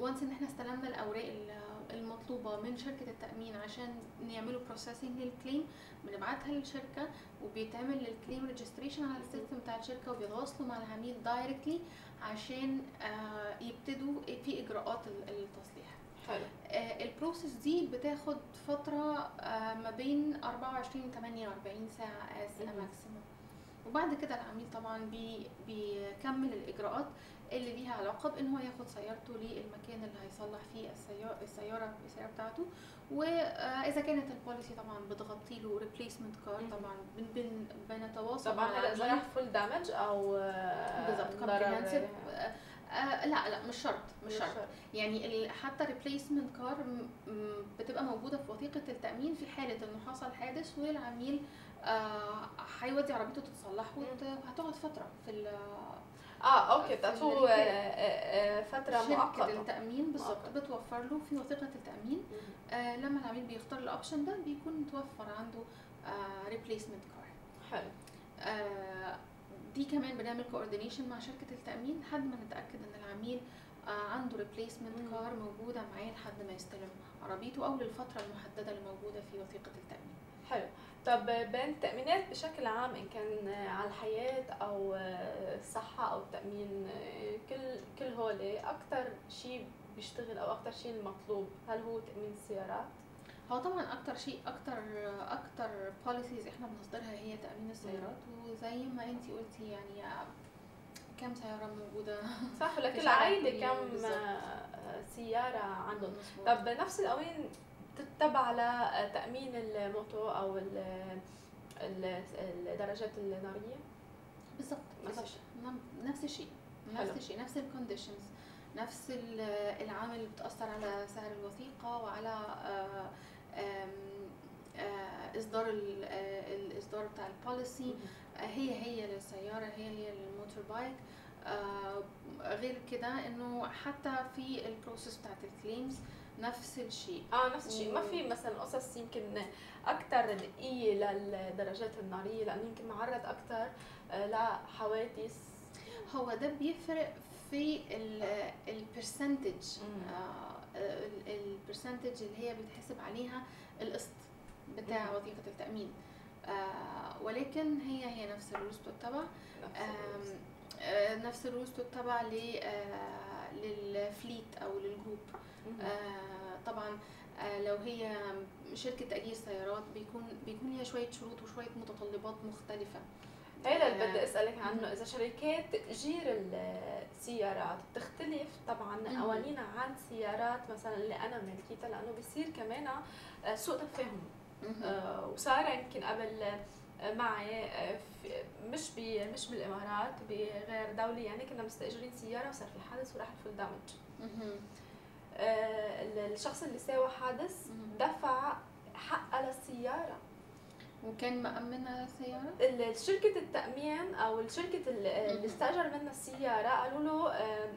C: once إن إحنا استلمنا الأوراق المطلوبة من شركة التأمين عشان نعملوا processing لل claim بنبعتها للشركة وبيتعمل ال claim registration على ال system بتاع الشركة وبيتواصلوا مع العميل directly عشان آه يبتدوا في إجراءات التصليح.
A: حلو.
C: آه ال process دي بتاخد فترة آه ما بين 24 ل 48 ساعة as maximum وبعد كده العميل طبعا بي بيكمل الإجراءات. اللي ليها علاقة بإن هو ياخد سيارته للمكان اللي هيصلح فيه السياره السيارة السيارة بتاعته. وإذا كانت ال policy طبعا بتغطي له replacement car طبعا بن بن بنتواصل
A: طبعا إذا راح full damage أو
C: بالظبط comprehensive آه لا لا مش شرط مش شرط, شرط. يعني حتى replacement car بتبقى موجودة في وثيقة التأمين في حالة إنه حصل حادث والعميل هيودي آه عربيته تتصلح وهتقعد فترة في
A: آه okay بتعطوه فترة مؤقتة.
C: شركه التأمين بالظبط بتوفر له في وثيقة التأمين آه لما العميل بيختار ال option ده بيكون متوفر عنده آه replacement car
A: حلو.
C: آه دي كمان بنعمل coordination مع شركة التأمين لحد ما نتأكد إن العميل آه عنده replacement car موجودة معاه لحد ما يستلم عربيته أو للفترة المحددة اللي موجوده في وثيقة التأمين.
A: حلو. طب بين التأمينات بشكل عام إن كان على الحياة أو الصحة أو التأمين كل كل هول أكثر شيء بيشتغل أو أكثر شيء المطلوب؟ هل هو تأمين السيارات؟
C: هو طبعا أكتر شيء أكتر أكتر بوليسيز إحنا بنصدرها هي تأمين السيارات. وزي ما أنت قلتي يعني كم سيارة موجودة؟
A: صح [laughs] لكل عائلة كم سيارة عندهم طب نفس القوانين تتبع لتامين الموتو أو الدراجات النارية؟
C: بالضبط نفس الشيء. نفس الشيء نفس الشيء نفس ال conditions نفس العامل اللي بتأثر على سعر الوثيقة وعلى إصدار الاصدار بتاع ال policy. هي هي للسيارة هي هي لل motorbike غير كده إنه حتى في ال process بتاعت ال claims نفس الشيء.
A: آه نفس الشيء. ما في مثلا قصص يمكن أكثر دقيقة للدرجات النارية لأنه يمكن معرض أكثر لحوادث.
C: هو ده بيفرق في ال percentage ال percentage اللي هي بتحسب عليها القسط بتاع وثيقه التأمين. آه ولكن هي هي نفس ال rules بتتبع آه، نفس ال rules تتبع لل fleet أو لل group طبعا لو هي شركة تأجير سيارات بيكون بيكون ليها شوية شروط وشوية متطلبات مختلفة.
A: هذا اللي بدي أسألك عنه. إذا شركات تأجير السيارات بتختلف طبعا قوانينها عن سيارات مثلا اللي أنا ملكيتها لأنه بصير كمان آه، سوء تفاهم. آه وصار يمكن قبل آه، معي آه، مش بي مش بالإمارات بغير دولة يعني كنا مستأجرين سيارة وصار في حادث وراح الفول دامج. الشخص اللي ساوى حادث دفع حقها للسيارة.
C: وكان مأمن على السيارة؟
A: شركة التأمين أو شركة اللي استأجر منا السيارة قالوا له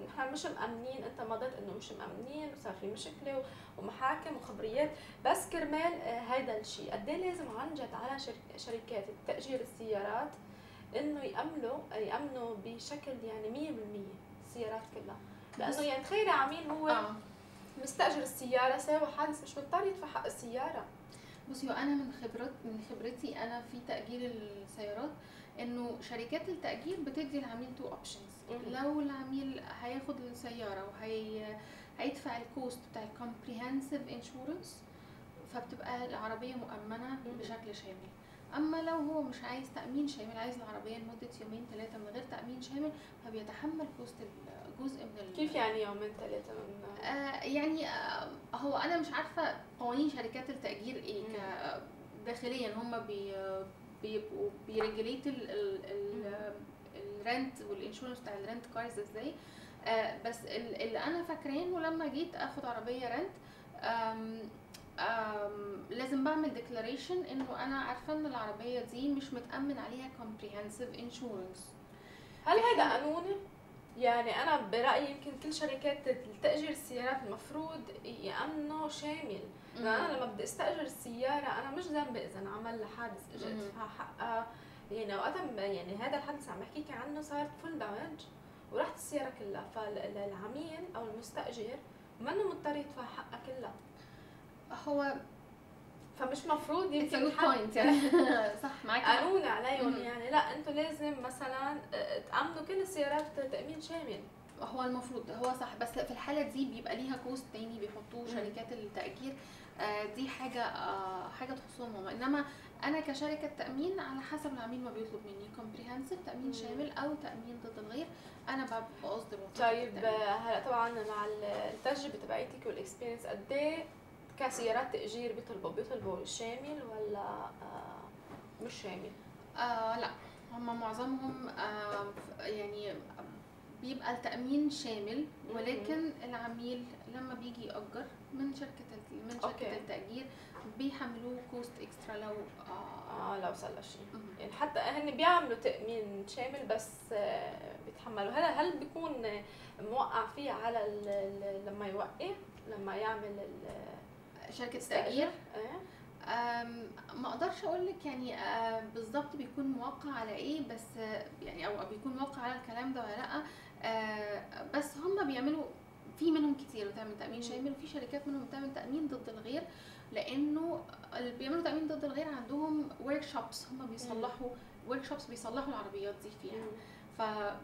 A: نحن مش مأمنين أنت مضيت إنه مش مأمنين وصار في مشكلة ومحاكم وخبريات. بس كرمال آه، هيدا الشيء قد إيه لازم عن جد على شركات تأجير السيارات إنه يأمنوا يأمنوا بشكل يعني 100% السيارات كلها. لأنه يعني تخيلي عميل هو آه. مستأجر السيارة ساوى حادث مش مضطر يدفع حق السيارة.
C: بصي أنا من خبرات من خبرتي أنا في تأجير السيارات إنه شركات التأجير بتدي العميل two options لو العميل هياخد السيارة وهي هيدفع ال cost بتاع ال comprehensive insurance فبتبقى العربية مؤمنة بشكل شامل. أما لو هو مش عايز تأمين شامل عايز العربية لمدة يومين ثلاثة من غير تأمين شامل فبيتحمل cost جزء من
A: كيف يعني يومين ثلاثة من
C: آه يعني آه هو أنا مش عارفة قوانين شركات التأجير إيه داخليا هم بي بيبقوا بي regulate ال rent وال insurance بتاع ال rent cars إزاي. آه بس اللي أنا فاكراه انه لما جيت آخد عربية rent لازم بعمل declaration إنه أنا عارفة إن العربية دي مش متأمن عليها comprehensive insurance
A: هل هذا قانوني؟ يعني أنا برأيي يمكن كل شركات تاجير السيارات المفروض يامنوا شامل. أنا لما بدي أستأجر السيارة أنا مش ذنبي إذا انعمل لها حادث ادفع حقها يعني وقتها يعني هذا الحادث عم بحكيك عنه صار full damage ورحت السيارة كلها. فالعميل أو المستأجر منه مضطر يدفع حقها كلها.
C: هو
A: فمش مفروض
C: يمكن point يعني. [laughs] صح معك
A: قانون عليهم يعني. لا أنتم لازم مثلا آه، تامنوا كل السيارات تأمين شامل.
C: هو المفروض هو صح. بس في الحالة دي بيبقى ليها cost تاني بيحطوه شركات التأجير. آه دي حاجة آه حاجة تخصهم هم. إنما أنا كشركة تأمين على حسب العميل ما بيطلب مني. comprehensive تأمين مم. شامل أو تأمين ضد الغير. أنا بصدر
A: طيب هلا طبعا مع التجربه تبعيتك وال experience قد إيه؟ كسيارات تأجير بيطلبوا بيطلبوا شامل ولا آه مش شامل؟
C: آه لا هم معظمهم آه يعني بيبقى التأمين شامل ولكن العميل لما بيجي يأجر من شركة من شركة أوكي. التأجير بيحملوه cost extra لو
A: آه, آه لو صار شيء يعني حتى هن بيعملوا تأمين شامل بس آه بيتحملوا هذا هل بيكون موقع فيه على لما يوقف لما يعمل
C: شركة التأجير إيه؟ ما أقدرش أقول لك يعني بالظبط بيكون موقع على إيه بس يعني أو بيكون موقع على الكلام ده ولا لأ. بس هم بيعملوا في منهم كتير بتعمل تأمين شامل وفي شركات منهم بتعمل تأمين ضد الغير لأنه اللي بيعملوا تأمين ضد الغير عندهم ورك شوبس هم بيصلحوا ورك شوبس بيصلحوا العربيات دي فيها.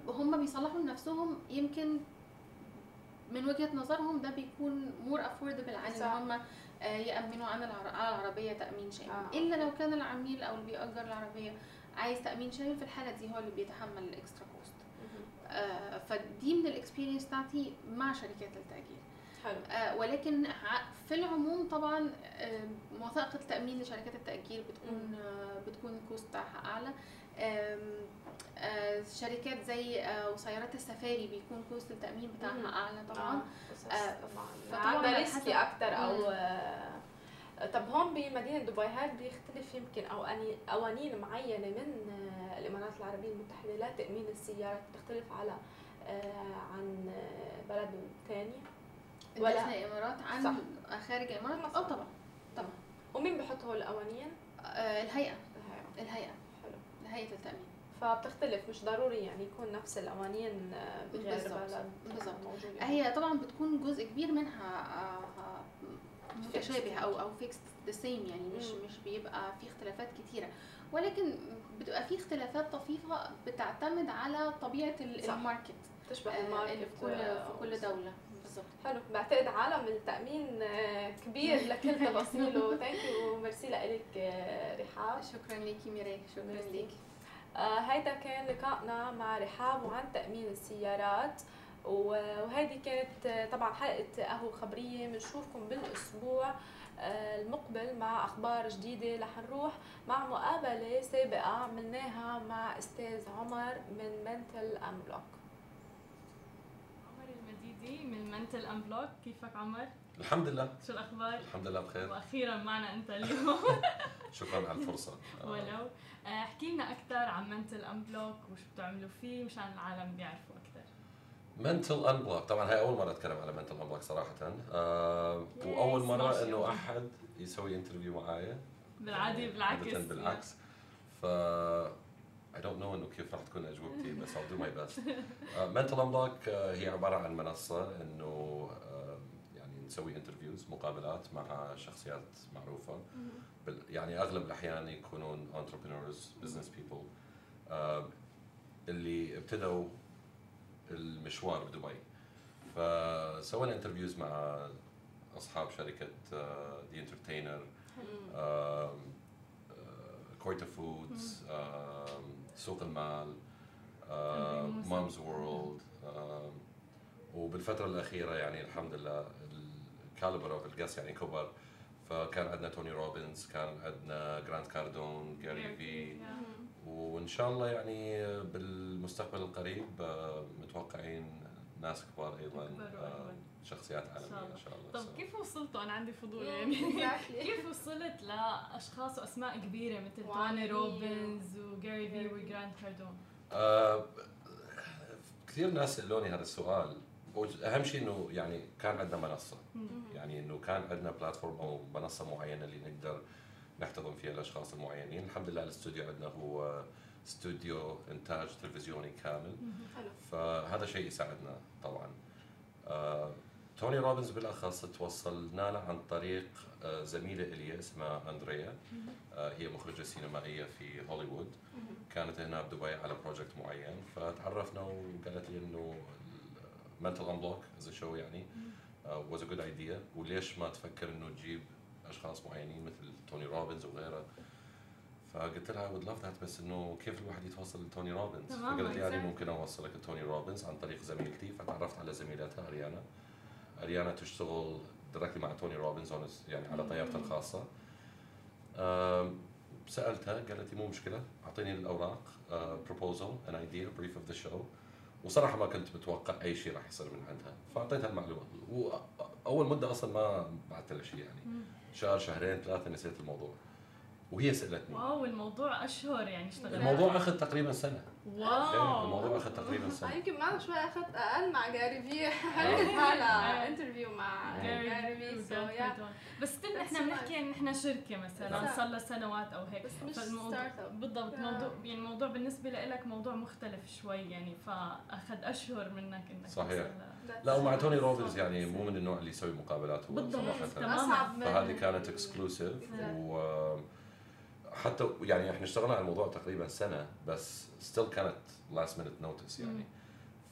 C: فهم بيصلحوا لنفسهم يمكن من وجهة نظرهم ده بيكون more affordable عن إن هم آه، يأمنوا عن على العربية تأمين شامل آه. إلا لو كان العميل أو اللي بيأجر العربية عايز تأمين شامل في الحالة دي هو اللي بيتحمل ال extra cost آه فدي من ال experience بتاعتي مع شركات التأجير. حلو. آه ولكن في العموم طبعا آه وثائق التأمين لشركات التأجير بتكون آه بتكون cost بتاعها أعلى. آه شركات زي آه وسيارات السفاري بيكون cost التأمين بتاعها أعلى طبعا.
A: آه طبعا. عندها risky أكثر أو آه طب هون بمدينة دبي هل بيختلف يمكن أو قوانين معينة من آه الإمارات العربية المتحدة لتأمين السيارات بتختلف على آه عن بلد ثاني
C: ولا الامارات عن صح. خارج الإمارات؟ آه طبعا طبعا.
A: ومين بحط هول القوانين؟
C: آه الهيئة. الهيئة. حلو هيئه التأمين.
A: فبتختلف مش ضروري يعني يكون نفس القوانين آه، بغير بلد.
C: بالضبط. هي طبعا بتكون جزء كبير منها آه، متشابه أو أو it's the same يعني مش مم. مش بيبقى في اختلافات كتيرة. ولكن بتبقى في اختلافات طفيفة بتعتمد على طبيعة ال market
A: تشبه
C: آه،
A: ال market
C: في كل في كل دولة. بالظبط.
A: حلو. بعتقد عالم التأمين آه، كبير [laughs] لكل تفاصيله. thank you merci لك رحاب.
C: شكرا ليكي ميراي شكرا ليكي
A: آه هيدا كان لقائنا مع رحاب وعن تأمين السيارات. وهذه كانت طبعا حلقة قهوة خبرية. بنشوفكم بالأسبوع آه، المقبل مع أخبار جديدة. رح نروح مع مقابلة سابقة عملناها مع أستاذ عمر من Mental Un
D: block المديدي من Mental Unblock كيفك عمر؟
E: الحمد لله.
D: شو الأخبار؟
E: الحمد لله بخير.
D: وأخيرا معنا أنت اليوم. [laughs]
E: شكرا على [laughs] الفرصة.
D: ولو. آه، احكي لنا أكثر عن Mental Unblock وشو بتعملوا فيه مشان العالم بيعرفوا أكثر
E: Mental Unblock طبعا هاي أول مرة أتكلم على Mental Unblock صراحة. آه وأول مرة إنه أحد يسوي interview معايا.
D: بالعادي
E: يعني
D: بالعكس.
E: بالعكس. ف I don't know إنه كيف راح تكون أجوبتي بس I'll do my best. [laughs] Mental Unblock هي عبارة عن منصة إنه يعني نسوي interviews مقابلات مع شخصيات معروفة. يعني أغلب الأحيان يكونون entrepreneurs business people. اللي ابتدوا المشوار بدبي. فسوينا interviews مع أصحاب شركة The Entertainer Koita Foods سوق المال Mumzworld وبالفترة الأخيرة يعني الحمد لله ال caliber of ال guests يعني كبر. فكان عندنا توني روبنز كان عندنا جرانت كاردون جاري في وإن شاء الله يعني بالمستقبل القريب آه، متوقعين ناس كبار
D: أيضا
E: آه،. شخصيات
D: إن شاء
E: عالمية
D: الله.
E: إن شاء الله.
D: طب كيف وصلتوا؟ أنا عندي فضول يعني. [laughs] كيف وصلت لأشخاص وأسماء كبيرة مثل توني
A: وعالمية.
D: روبنز وجاري في وجرانت كاردون
E: آه، كثير ناس سالوني هذا السؤال. أهم شيء إنه يعني كان عندنا منصة. يعني إنه كان عندنا platform أو منصة معينة اللي نقدر نحتضن فيها الأشخاص المعينين. الحمد لله الاستوديو عندنا هو استوديو إنتاج تلفزيوني كامل. فهذا شيء يساعدنا طبعا. آه، توني روبنز بالأخص توصلنا له عن طريق آه، زميلة الي اسمها أندريا. آه، هي مخرجة سينمائية في هوليوود. كانت هنا بدبي على project معين. فتعرفنا وقالت لي إنه Mental Unblock as show يعني was a good idea وليش ما تفكر إنه تجيب أشخاص معينين مثل توني روبنز وغيره؟ فقلت لها would love that بس إنه كيف الواحد يتوصل لتوني روبنز؟ فقالت لي
D: exactly.
E: ممكن أوصلك لتوني روبنز عن طريق زميلتي. فتعرفت على زميلتها أريانا. اريانا تشتغل directly مع توني روبنز يعني على طيارته الخاصة. سألتها قالت لي مو مشكلة أعطيني الأوراق proposal an idea brief of the show وصراحة ما كنت متوقع أي شيء راح يصير من عندها. فأعطيتها المعلومات واول مدة أصلا ما بعثت لها شيء يعني. شهر شهرين ثلاثة نسيت الموضوع. وهي سألتني.
D: wow الموضوع أشهر يعني اشتغلت.
E: الموضوع أخذ تقريبا سنة.
D: wow.
E: الموضوع أخذ تقريبا
A: آه،
E: سنه
A: يمكن معنا شوي أخذت أقل مع جاري في حلقت هلا interview مع جاري في
D: بس still
A: that's إحنا
D: بنحكي إن إحنا شركة مثلا. صار لها سنوات أو هيك.
A: بس مش
D: فالموضوع
A: startup
D: بالضبط. موضوع يعني الموضوع بالنسبة لك موضوع مختلف شوي يعني فأخذ أشهر منك إنك
E: صحيح. لا ومع توني روبنز يعني مو من النوع اللي يسوي مقابلات هو
D: بالضبط.
A: صراحة.
E: فهذه كانت exclusive و حتى يعني إحنا اشتغلنا على الموضوع تقريبا سنة بس still كانت last minute notice يعني.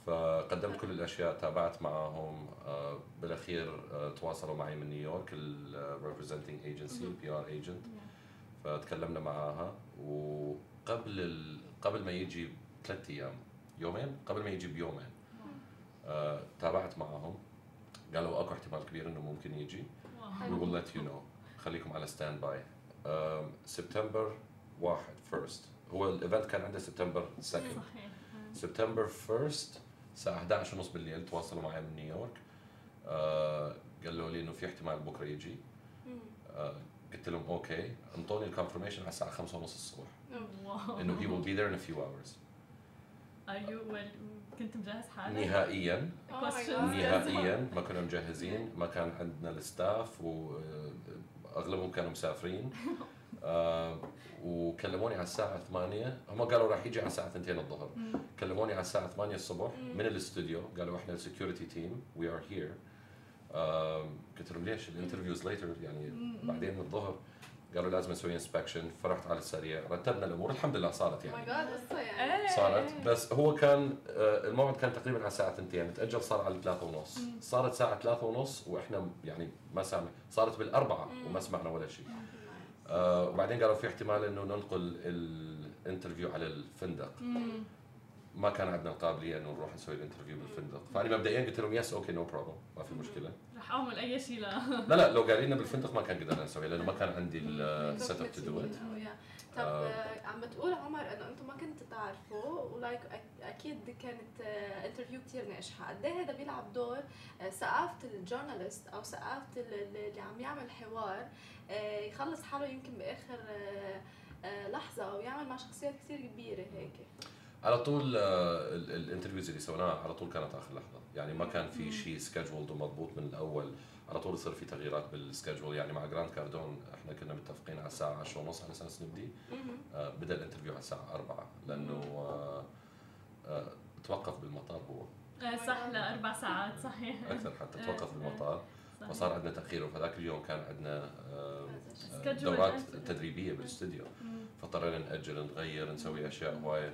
E: فقدمت كل الأشياء تابعت معهم آه، بالأخير آه، تواصلوا معي من نيويورك ال representing agency PR agent فتكلمنا معاها وقبل ال... قبل ما يجي ثلاث أيام يومين؟ قبل ما يجي بيومين. آه، تابعت معاهم. قالوا أكو احتمال كبير إنه ممكن يجي. we will let you know. خليكم على standby سبتمبر واحد first هو ال event كان عنده سبتمبر 2
D: صحيح
E: سبتمبر 1 الساعة 11 ونص بالليل تواصلوا معي من نيويورك. آه قالوا لي إنه في احتمال بكرة يجي. آه قلت لهم okay أنطوني ال confirmation على الساعة 5 ونص الصبح. إنه he will be there in a few hours.
D: كنت مجهز حالك؟
E: نهائيا.
A: Oh.
E: نهائيا. [laughs] ما كنا مجهزين. ما كان عندنا ال staff واغلبهم كانوا مسافرين. [laughs] آه، وكلموني على الساعة 8 هم قالوا راح يجي على الساعة 2 الظهر. كلموني على الساعة 8 الصبح من الاستوديو. قالوا إحنا ال security team we are here قلت لهم ليش؟ ال interviews later يعني بعدين الظهر. قالوا لازم نسوي inspection فرحت على السريع رتبنا الأمور الحمد لله صارت
A: ماي
E: يعني.
A: جاد قصة يعني.
D: إيه.
E: صارت بس هو كان آه، الموعد كان تقريبا على الساعة 2 تأجل صار على 3 ونص. صارت ساعة 3 ونص وإحنا يعني ما سامع صارت بالأربعة وما سمعنا ولا شيء. آه وبعدين قالوا في احتمال إنه ننقل ال interview على الفندق. ما كان عندنا القابليه إنه نروح نسوي ال interview بالفندق. فأنا مبدئيا قلت لهم yes okay no problem ما في مشكلة.
D: رح أعمل أي شيء لا [laughs]
E: لا لا لو قايلين لنا بالفندق ما كان قدرنا نسوي لأنه ما كان عندي ال setup to
A: do it. طب
E: آه.
A: آه، عم بتقول عمر إنه أنتم ما كنتوا تعرفوا و like أكيد كانت interview كثير ناجحة، قد إيه هذا بيلعب دور آه، ثقافة ال journalist أو ثقافة ال- ال- اللي عم يعمل حوار آه، يخلص حاله يمكن بآخر آه، آه، لحظة أو يعمل مع شخصيات كثير كبيرة هيك.
E: على طول آه، ال- ال interviews اللي سويناها على طول كانت آخر لحظة. يعني ما كان في شيء scheduled ومضبوط من الأول. على طول يصير في تغييرات بال schedule يعني مع Grant Cardone إحنا كنا متفقين على الساعة 10 ونص على أساس نبدي. آه، بدأ ال interview على الساعة 4 لأنه آه، آه، توقف بالمطار هو.
D: صح لأربع ساعات صحيح.
E: أكثر حتى توقف. بالمطار. فصار عندنا تأخير. وفذاك اليوم كان عندنا دورات. تدريبية بالاستوديو
D: مم.
E: فاضطرينا نأجل نغير نسوي أشياء هواية.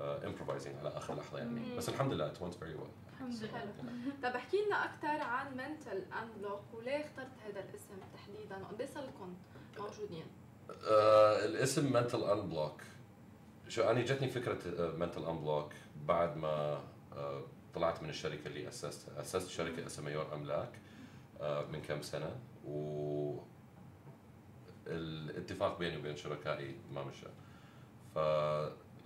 E: improvising على آخر لحظة يعني. بس الحمد لله it went very well
D: الحمد لله.
A: طب احكي لنا أكثر عن Mental Unblock وليه اخترت هذا الاسم تحديدا؟ وقد إيه صار لكم موجودين؟
E: آه الاسم Mental Unblock Show أنا جتني فكرة Mental Unblock بعد ما آه طلعت من الشركة اللي اسستها أسست شركة اسمها ميور أملاك آه من كم سنة. و الاتفاق بيني وبين شركائي ما مشى.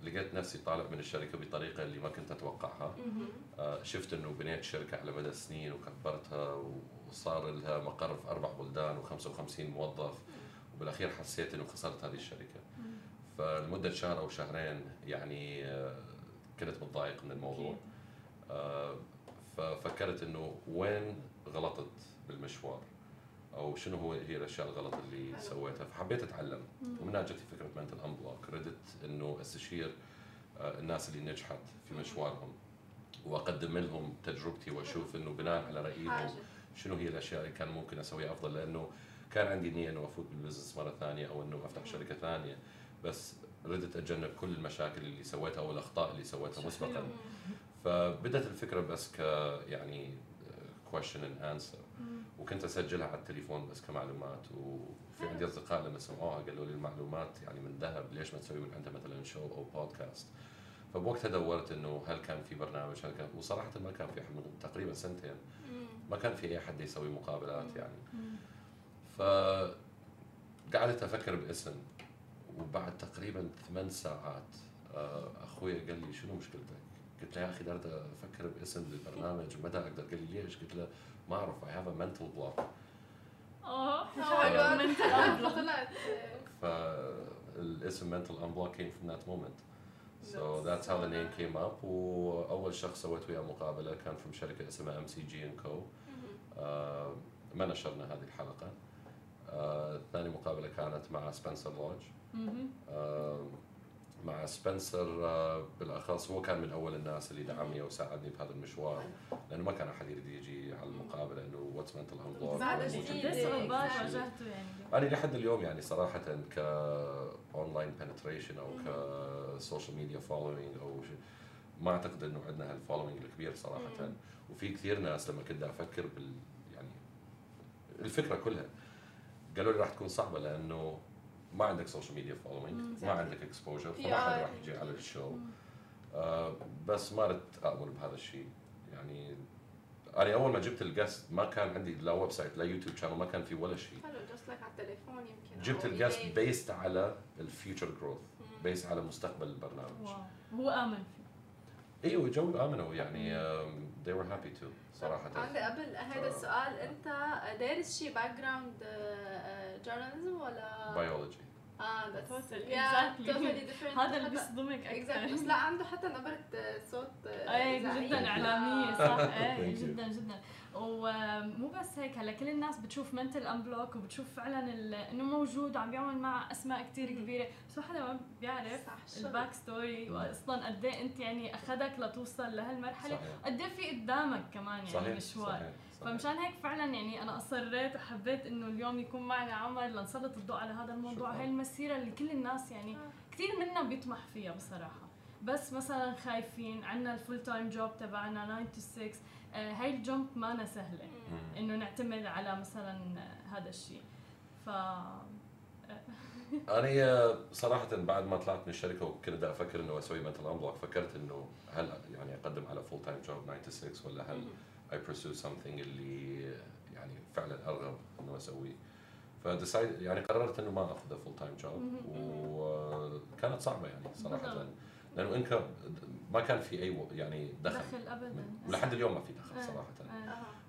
E: فلقيت نفسي طالع من الشركة بطريقة اللي ما كنت أتوقعها. آه، شفت إنه بنيت شركة على مدى السنين وكبرتها وصار لها مقر في أربع بلدان و55 موظف. وبالأخير حسيت إنه خسرت هذه الشركة. فلمدة شهر أو شهرين يعني آه، كنت متضايق من الموضوع. آه، ففكرت إنه وين غلطت بالمشوار؟ أو شنو هو هي الأشياء الغلط اللي. سويتها؟ فحبيت أتعلم. ومنها جتني فكرة منتل انبلوك ردت إنه أستشير آه، الناس اللي نجحت في مشوارهم. وأقدم لهم تجربتي وأشوف إنه بناء على
A: رأيهم
E: شنو هي الأشياء اللي كان ممكن أسويها أفضل. لأنه كان عندي نية إنه أفوت بال business مرة ثانية أو إنه أفتح شركة ثانية. بس ردت أتجنب كل المشاكل اللي سويتها أو الأخطاء اللي سويتها مسبقا. فبدت الفكرة بس ك يعني question and answer. وكنت أسجلها على التليفون بس كمعلومات. وفي عندي أصدقاء لما سمعوها قالوا لي المعلومات يعني من ذهب ليش ما تسوي من عندها مثلا show أو بودكاست فبوقتها دورت إنه هل كان في برنامج هل كان وصراحه ما كان في أحد من تقريبا سنتين. ما كان في أي حد يسوي مقابلات يعني. ف قعدت أفكر باسم. وبعد تقريبا ثمان ساعات آه، أخوي قال لي شنو مشكلتك؟ قلت له يا أخي دارت أفكر باسم للبرنامج ما أقدر؟ قال لي ليش؟ قلت له ما أعرف I have a
D: mental
E: block
D: آه. [laughs]
A: طلعت [laughs] [laughs]
E: فالاسم mental unblock came from that moment. So that's how the name came up. وأول شخص سويت وياه مقابلة كان في شركة اسمها MCG and Co ما نشرنا هذه الحلقة. آه، ثاني مقابلة كانت مع
D: Spencer
E: Lodge مع سبنسر آه، بالأخص هو كان من أول الناس اللي دعمني وساعدني بهذا المشوار لأنه ما كان أحد يريد يجي على المقابلة انه
D: what's
A: Mental.
D: واجهته يعني.
E: أنا لحد اليوم يعني صراحة ك online penetration أو ك social media following أو شيء ما أعتقد إنه عندنا هال following الكبير صراحة. وفي كثير ناس لما كنت أفكر بال يعني الفكرة كلها قالوا لي راح تكون صعبة لأنه ما عندك social media following ما عندك exposure فما حد راح يجي على ال show. آه بس ما ردت اؤمن بهذا الشيء يعني أنا أول ما جبت ال guest ما كان عندي لا website لا YouTube channel ما كان في ولا شيء
A: حلو guest لك على التليفون يمكن
E: جبت ال
A: guest.
E: based على ال future growth based على مستقبل البرنامج.
D: هو آمن فيه.
E: إيوه جو آمنوا. يعني they were happy to صراحة.
A: عندي قبل هذا السؤال أنت دارس شيء background journalism ولا؟
E: بيولوجي
D: آه
A: yeah
D: exactly.
A: totally [laughs] different
D: هذا اللي بيصدمك
A: exactly.
D: أكثر
A: بس لا عنده حتى نبرة آه، صوت آه، إذاعية.
D: جدا إعلامية صح [laughs]
E: you.
D: جدا جدا ومو بس هيك هلا كل الناس بتشوف Mental Unblock وبتشوف فعلا إنه موجود وعم بيعمل مع أسماء كثير كبيرة. بس ما حدا ما بيعرف ال backstory واصلا قد إيه أنت يعني أخذك لتوصل لهالمرحلة. قد إيه في قدامك كمان يعني صحيح. مشوار. صحيح. صحيح. فمشان هيك فعلا يعني أنا أصريت وحبيت إنه اليوم يكون معنا عمر لنسلط الضوء على هذا الموضوع. هاي المسيرة اللي كل الناس يعني كثير منا بيطمح فيها بصراحة. بس مثلا خايفين عندنا ال full time job تبعنا 9 to 6 آه، هاي ال jump ما سهلة إنه نعتمد على مثلا هذا الشيء. ف
E: أنا صراحة بعد ما طلعت من الشركة وكنت بدي أفكر إنه أسوي Mental Unblock فكرت إنه هل يعني أقدم على full time job 9 to 6 ولا هل I pursue something اللي يعني فعلا أرغب إنه أسويه. ف decide يعني قررت إنه ما آخذ full time job وكانت صعبة يعني صراحة. لأنه income ما كان في أي يعني دخل.
D: دخل ابدا.
E: ولحد اليوم ما في دخل آه. صراحة.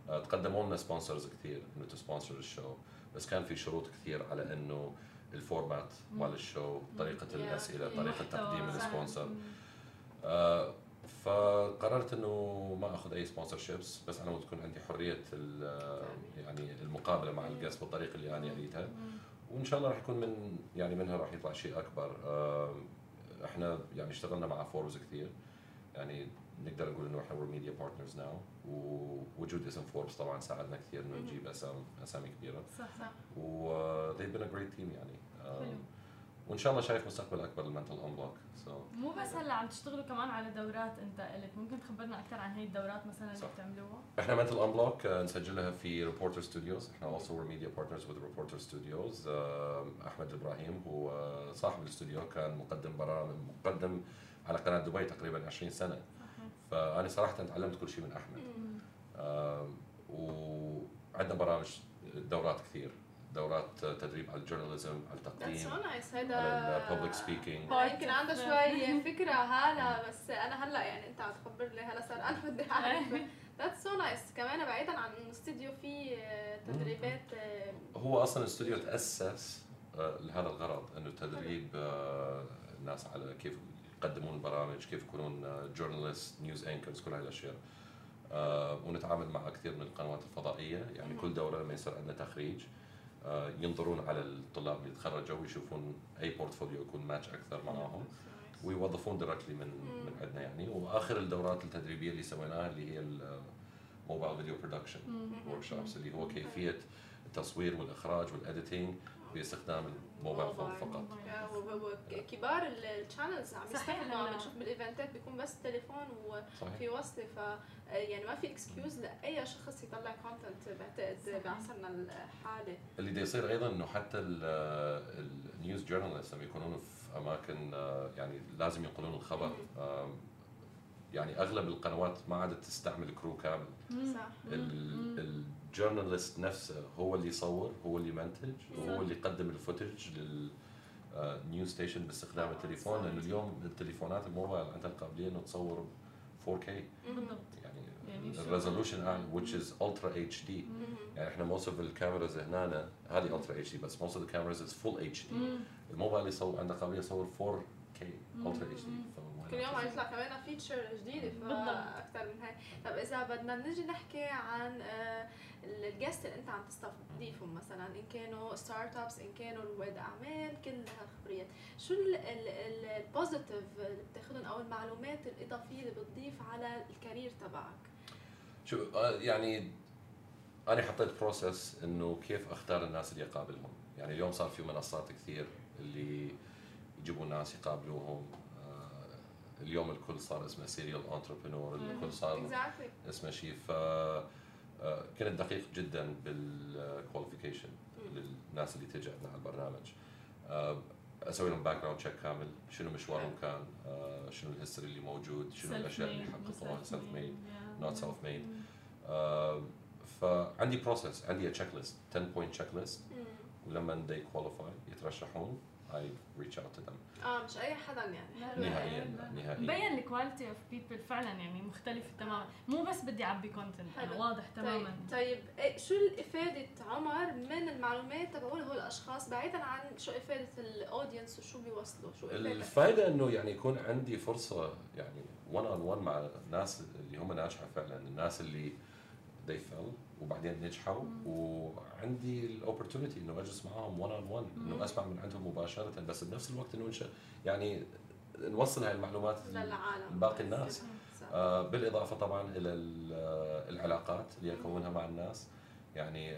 E: آه. تقدموا لنا sponsors كثير إنه ت sponsor ال show بس كان في شروط كثير على إنه ال format مال ال show طريقة الأسئلة طريقة تقديم ال sponsor آه فقررت إنه ما أخذ أي sponsorships بس أنا تكون عندي حرية يعني المقابلة مع ال guest بالطريقة اللي أنا أريدها. وإن شاء الله راح يكون من يعني منها راح يطلع شيء أكبر. آه إحنا يعني اشتغلنا مع فوربس كثير يعني نقدر نقول إنه إحنا media partners now ووجود اسم فوربس طبعا ساعدنا كثير إنه نجيب اسامي أسامي كبيرة.
D: صح صح.
E: و they've been a great team يعني. um, وإن شاء الله شايف مستقبل أكبر لل Mental Unblock so.
D: مو بس هلأ عم تشتغلوا كمان على دورات أنت الك ممكن تخبرنا أكثر عن هي الدورات مثلا اللي بتعملوها؟
E: إحنا Mental Unblock نسجلها في Reporter Studios إحنا also we're media partners with Reporter Studios. أحمد إبراهيم هو صاحب الاستوديو كان مقدم برامج مقدم على قناة دبي تقريبا 20 سنة. فأنا صراحة تعلمت كل شيء من أحمد. وعندنا برامج دورات كثير. دورات تدريب على ال journalism على التقديم
A: هيدا
E: على ال public speaking
A: يمكن عنده شوي [laughs] فكرة هلا بس أنا هلأ يعني أنت عم تخبرني هلأ صار أنا بدي أعرف. that's so nice كمان بعيدا عن الاستوديو في تدريبات
E: هو أصلا الاستوديو تأسس آه، لهذا الغرض إنه تدريب آه، الناس على كيف يقدمون البرامج كيف يكونون journalist news anchors كل هاي الأشياء. آه، ونتعامل مع كثير من القنوات الفضائية. يعني كل دورة لما يصير عندنا تخريج. آه، ينظرون على الطلاب اللي تخرجوا ويشوفون أي portfolio يكون ماتش أكثر معاهم. ويوظفون directly من من عندنا يعني. وآخر الدورات التدريبية اللي سويناها اللي هي ال mobile video production workshops اللي هو كيفية التصوير والإخراج وال editing باستخدام ال mobile phone فقط.
A: كبار ال channels عم يستخدموا عم نشوف بال eventات بيكون بس تليفون وفي وصلة ف يعني ما في excuse لأي شخص يطلع content بعتقد بعصرنا الحالي
E: اللي بده يصير أيضا إنه حتى ال news journalist لما يكونون في أماكن يعني لازم ينقلون الخبر. يعني أغلب القنوات ما عادت تستعمل crew كامل.
A: صح.
E: ال journalist نفسه هو اللي يصور هو اللي يمنتج وهو اللي يقدم ال footage لل news station باستخدام التليفون لأنه اليوم التليفونات الموبايل عندها القابليه انه تصور 4K
D: بالضبط.
E: يعني ال resolution أعلى which is ultra HD يعني إحنا most of الكاميراز هنا هذه ultra HD بس most of the cameras is full HD الموبايل يصور عنده قابلية يصور 4K ultra HD
A: كل يوم عم يطلع كمان feature جديده فاكثر من هيك طب إذا بدنا نجي نحكي عن آه، ال guest اللي أنت عم تستضيفهم مثلا إن كانوا start-ups إن كانوا رواد أعمال كل هالخبريات. شو ال positive اللي بتاخذهم أو المعلومات الإضافية اللي بتضيف على ال career تبعك؟
E: شو آه، يعني أنا حطيت process إنه كيف أختار الناس اللي أقابلهم. يعني اليوم صار في منصات كثير اللي يجيبوا ناس يقابلوهم. اليوم الكل صار اسمه serial entrepreneur الكل صار. اسمه شيء ف آه، كنت دقيق جدا بال qualification للناس اللي تجي عندنا على البرنامج. أسوي لهم background check كامل. شنو مشوارهم كان؟ شنو ال history اللي موجود؟ شنو الأشياء اللي حققوها self made not self made فعندي process عندي checklist 10 point checklist ولما they qualify يترشحون. I reach out to them.
A: آه مش أي حدا يعني.
E: نهائيا. نهائيا
D: مبين ال quality of people فعلا يعني مختلفه تماما. مو بس بدي أعبي content واضح تماما.
A: طيب, طيب شو الإفادة عمر من المعلومات تبعول هول الأشخاص بعيدا عن شو إفادة ال audience وشو بيوصلوا؟ شو
E: الفائده إنه يعني يكون عندي فرصة يعني 1 on 1 مع الناس اللي هم ناجحة فعلا الناس اللي they fail وبعدين نجحوا. وعندي ال opportunity إنه أجلس معاهم 1 on 1 انه أسمع من عندهم مباشرة. بس بنفس الوقت إنه يعني نوصل هاي المعلومات
A: للعالم
E: لباقي الناس. آه بالإضافة طبعا إلى العلاقات اللي اكونها مع الناس. يعني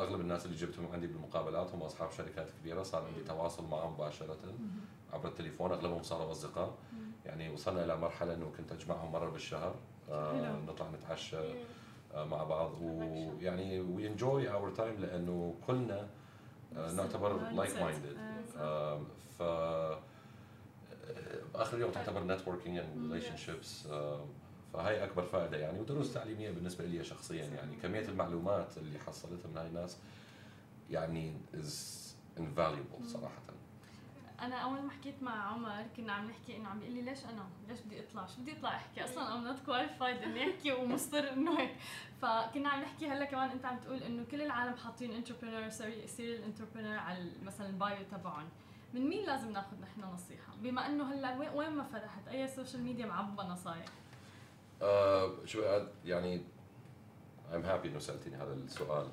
E: أغلب الناس اللي جبتهم عندي بالمقابلات هم اصحاب شركات كبيرة صار عندي تواصل معهم مباشرة عبر التليفون. أغلبهم صاروا أصدقاء. يعني وصلنا إلى مرحلة إنه كنت أجمعهم مرة بالشهر. آه نطلع نتعشى. آه مع بعض. ويعني we enjoy our time لأنه كلنا آه نعتبر like minded ف آخر اليوم تعتبر networking and relationships فهي أكبر فائدة يعني. ودروس تعليمية بالنسبة لي شخصيا يعني كمية المعلومات اللي حصلتها من هاي الناس يعني is invaluable صراحة.
D: أنا أول ما حكيت مع عمر كنا عم نحكي إنه عم بيقول لي ليش أنا؟ ليش بدي أطلع؟ شو بدي أطلع أحكي؟ أصلا I'm not qualified إني أحكي ومصر إنه هيك، فكنا عم نحكي هلأ كمان أنت عم تقول إنه كل العالم حاطين entrepreneur serial entrepreneur على مثلا ال bio تبعهم، من مين لازم ناخذ نحن نصيحة؟ بما إنه هلأ وين ما فتحت أي social media معبى نصايح؟
E: آه شو يعني I'm happy إنه سالتيني هذا السؤال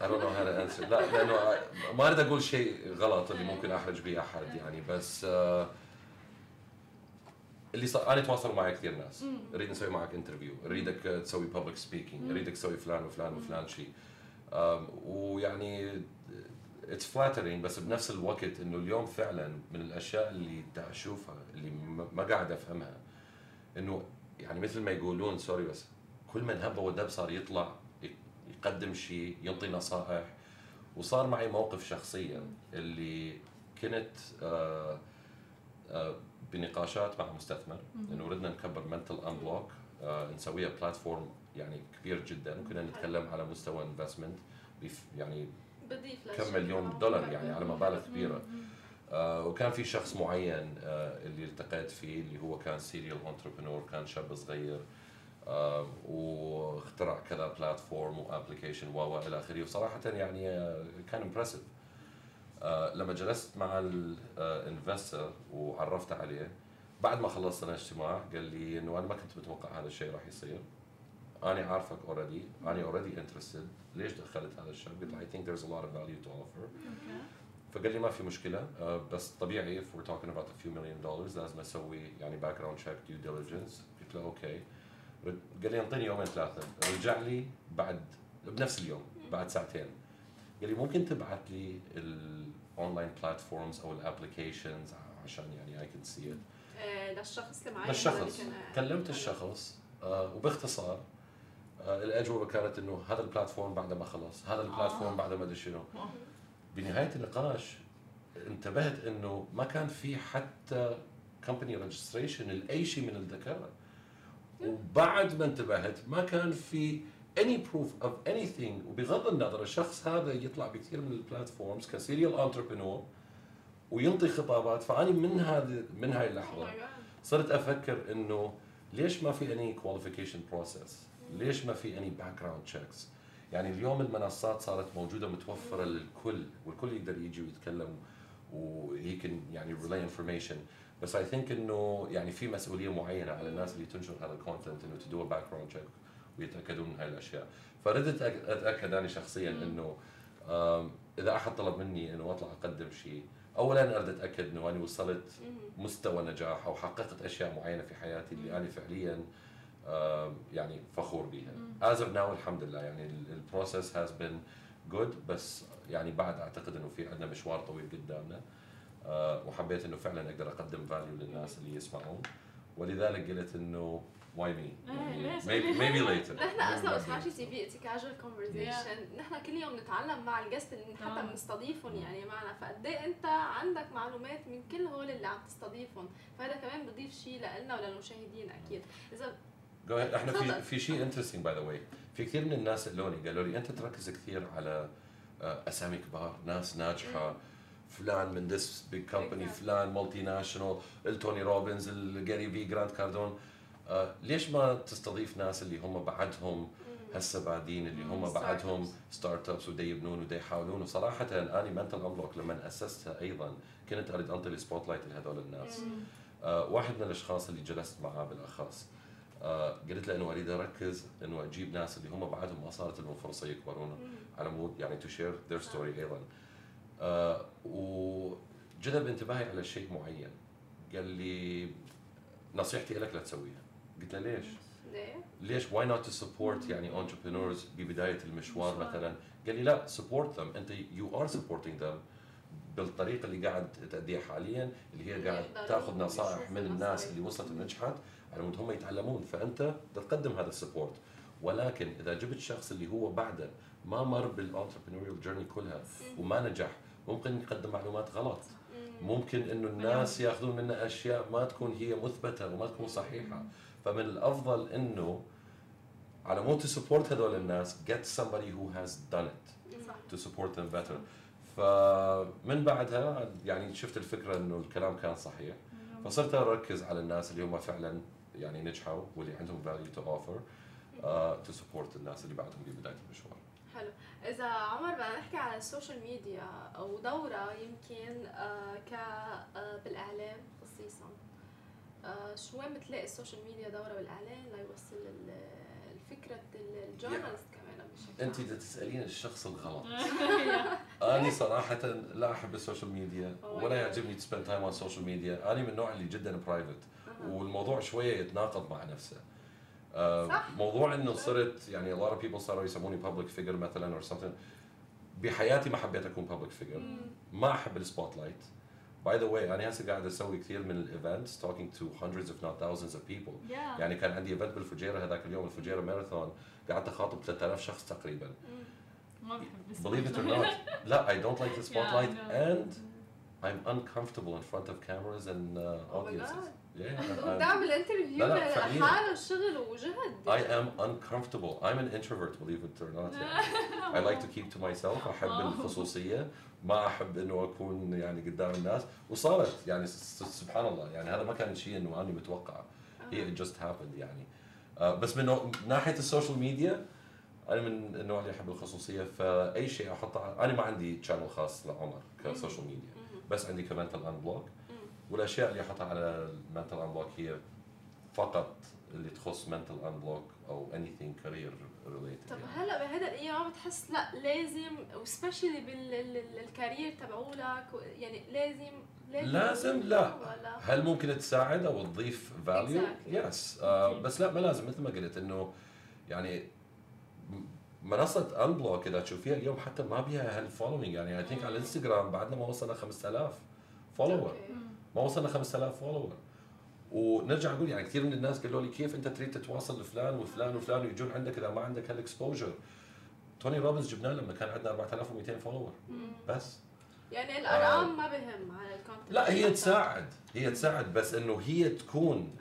E: I don't know how to answer. لا لأنه ما أريد أقول شيء غلط اللي ممكن أحرج به أحد يعني بس uh, اللي صار أنا تواصلوا معي كثير ناس. أريد نسوي معك interview أريدك تسوي public speaking أريدك تسوي فلان وفلان وفلان شيء. ويعني it's flattering بس بنفس الوقت إنه اليوم فعلا من الأشياء اللي أشوفها اللي ما قاعد أفهمها. إنه يعني مثل ما يقولون sorry بس كل من هب ودب صار يطلع يقدم شيء يعطي نصائح. وصار معي موقف شخصيا اللي كنت آه آه بنقاشات مع مستثمر. إنه ردنا نكبر Mental Unblock نسويها platform يعني كبير جدا. وكنا نتكلم على مستوى investment يعني كم مليون دولار يعني على مبالغ كبيرة. آه وكان في شخص معين آه اللي التقيت فيه اللي هو كان serial entrepreneur كان شاب صغير. واخترع كذا platform و application و إلى آخره. وصراحة يعني آه كان impressive آه لما جلست مع ال investor وعرفت عليه بعد ما خلصنا الاجتماع قال لي إنه أنا ما كنت متوقع هذا الشيء راح يصير. أنا عارفك already أنا already interested ليش دخلت هذا الشاب قلت I think there's a lot of value to offer فقال لي ما في مشكلة. بس طبيعي if we're talking about a few million dollars لازم أسوي يعني background check due diligence قلت له okay قال لي انطيني يومين ثلاثة رجع لي بعد بنفس اليوم بعد ساعتين. قال لي ممكن تبعت لي ال online platforms أو ال applications عشان يعني I can see it
A: للشخص اللي معي
E: للشخص. كلمت الشخص آه وباختصار آه الأجوبة كانت إنه هذا ال platform بعد ما خلص هذا ال platform آه. بعد ما أدري شنو. بنهاية النقاش انتبهت إنه ما كان في حتى company registration لأي شيء من الذكاء وبعد ما انتبهت ما كان في any proof of anything وبغض النظر الشخص هذا يطلع بكثير من ال platforms ك serial entrepreneur وينطي خطابات فأني من هذه من هاي اللحظة صرت أفكر إنه ليش ما في any qualification process؟ ليش ما في any background checks؟ يعني اليوم المنصات صارت موجودة متوفرة للكل والكل يقدر يجي ويتكلم و he can يعني relay information بس I think إنه يعني في مسؤولية معينة على الناس اللي تنشر هذا ال content إنه to do background check ويتاكدوا من هاي الأشياء. فردت أتأكد أنا شخصيا إنه إذا أحد طلب مني إنه أطلع أقدم شيء اولا أريد أتأكد إنه أنا وصلت مستوى نجاح أو حققت أشياء معينة في حياتي اللي أنا فعليا يعني فخور بها as of now الحمد لله يعني ال process has been good بس يعني بعد أعتقد إنه في عندنا مشوار طويل قدامنا. وحبيت إنه فعلا أقدر أقدم value للناس اللي يسمعون. ولذلك قلت إنه why me
A: maybe later نحن أصلا اسمع شيء CV it's casual conversation نحن كل يوم نتعلم مع ال guest اللي حتى بنستضيفهم يعني معنا. فقد إيه أنت عندك معلومات من كل هول اللي عم تستضيفهم؟ فهذا كمان بضيف شيء لنا وللمشاهدين أكيد. إذا
E: إحنا في في شيء interesting by the way في كثير من الناس اللوني قالوا لي أنت تركز كثير على أسامي كبار ناس ناجحة. فلان من this big company فلان multinational ال Tony Robbins ال Gary Vee Grant Cardone آه ليش ما تستضيف ناس اللي هم بعدهم هسه بعدين اللي هم بعدهم startups ودا يبنون ودا يحاولون؟ وصراحة اني Mental Unblock لما أسستها أيضا. كنت أريد أنطي ال spotlight لهذول الناس. آه واحد من الأشخاص اللي جلست معاه بالأخص. آه قلت له إنه أريد أركز إنه أجيب ناس اللي هم بعدهم ما صارت لهم فرصة يكبرون على مود يعني to share their story أيضا. وجذب انتباهي على شيء معين. قال لي نصيحتي لك لا تسويها. قلت له ليش؟ ليش؟ why not to support يعني entrepreneurs ببداية المشوار مثلا؟ قال لي لا support them أنت you are supporting them بالطريقة اللي قاعد تأديها حاليا اللي هي قاعد تأخذ نصائح من الناس اللي وصلت ونجحت على مود هم يتعلمون. فأنت تقدم هذا ال support ولكن إذا جبت شخص اللي هو بعده ما مر بال entrepreneurial journey كلها وما نجح ممكن يقدم معلومات غلط. ممكن إنه الناس ياخذون منه أشياء ما تكون هي مثبتة وما تكون صحيحة. فمن الأفضل إنه على مود to support هذول الناس get somebody who has done it to support them better. فمن بعدها يعني شفت الفكرة إنه الكلام كان صحيح. فصرت أركز على الناس اللي هم فعلا يعني نجحوا واللي عندهم value to offer uh, to support الناس اللي بعدهم ببداية المشوار.
A: حلو، إذا عمر بدنا نحكي على السوشيال ميديا أو دورة يمكن آه ك آه بالإعلام خصيصا. آه شو وين بتلاقي السوشيال ميديا دورة بالإعلان ليوصل الفكرة ال journalist كمان بشكل
E: انت بدك تسالين الشخص الغلط. [laughs] أنا صراحة لا أحب السوشيال ميديا ولا يعجبني to spend time on السوشيال ميديا أنا من النوع اللي جدا private والموضوع شوية يتناقض مع نفسه. موضوع إنه صرت يعني a lot of people صاروا يسموني public figure مثلا or something. بحياتي ما حبيت أكون public figure. ما أحب ال spotlight by the way أنا هسه قاعد أسوي كثير من ال events talking to hundreds if not thousands of people.
D: Yeah.
E: يعني كان عندي event بالفجيرة هذاك اليوم الفجيرة ماراثون قعدت أخاطب 3000 شخص تقريبا.
D: ما بحب
E: believe it or not. لا I don't like the [laughs] spotlight yeah, and I'm uncomfortable in front of cameras and uh, audiences.
A: Oh وتعمل interview لحاله شغل وجهد.
E: I am uncomfortable. I'm an introvert believe it or not يعني. [laughs] I like to keep to myself. أحب الخصوصية. ما أحب إنه أكون يعني قدام الناس. وصارت يعني سبحان الله. يعني هذا ما كان شيء إنه أنا متوقعه هي it just happened يعني. بس من ناحية السوشيال ميديا أنا من النوع اللي يحب الخصوصية. فأي شيء أحطه أنا ما عندي channel خاص لعمر كسوشيال ميديا. بس عندي ك Mental Unblock والأشياء اللي احطها على ال Mental Unblock هي فقط اللي تخص Mental Unblock أو anything career related
A: طب يعني. هلا بهذا الأيام بتحس لا لازم و specially بال career تبعولك يعني لازم
E: لازم, لازم لا. هل ممكن تساعد أو تضيف value؟ yes آه بس لا ما لازم مثل ما قلت إنه يعني منصة Unblock إذا تشوفيها اليوم حتى ما بيها هال following يعني I think على الانستغرام بعدنا ما وصلنا 5000 follower ما وصلنا 5000 follower ونرجع نقول يعني كثير من الناس قالوا لي كيف أنت تريد تتواصل لفلان وفلان وفلان ويجون عندك إذا ما عندك هال exposure توني روبنز جبناه لما كان عندنا 4200 follower بس.
A: يعني الأرقام ما بهم على ال content
E: لا هي تساعد. هي تساعد بس إنه هي تكون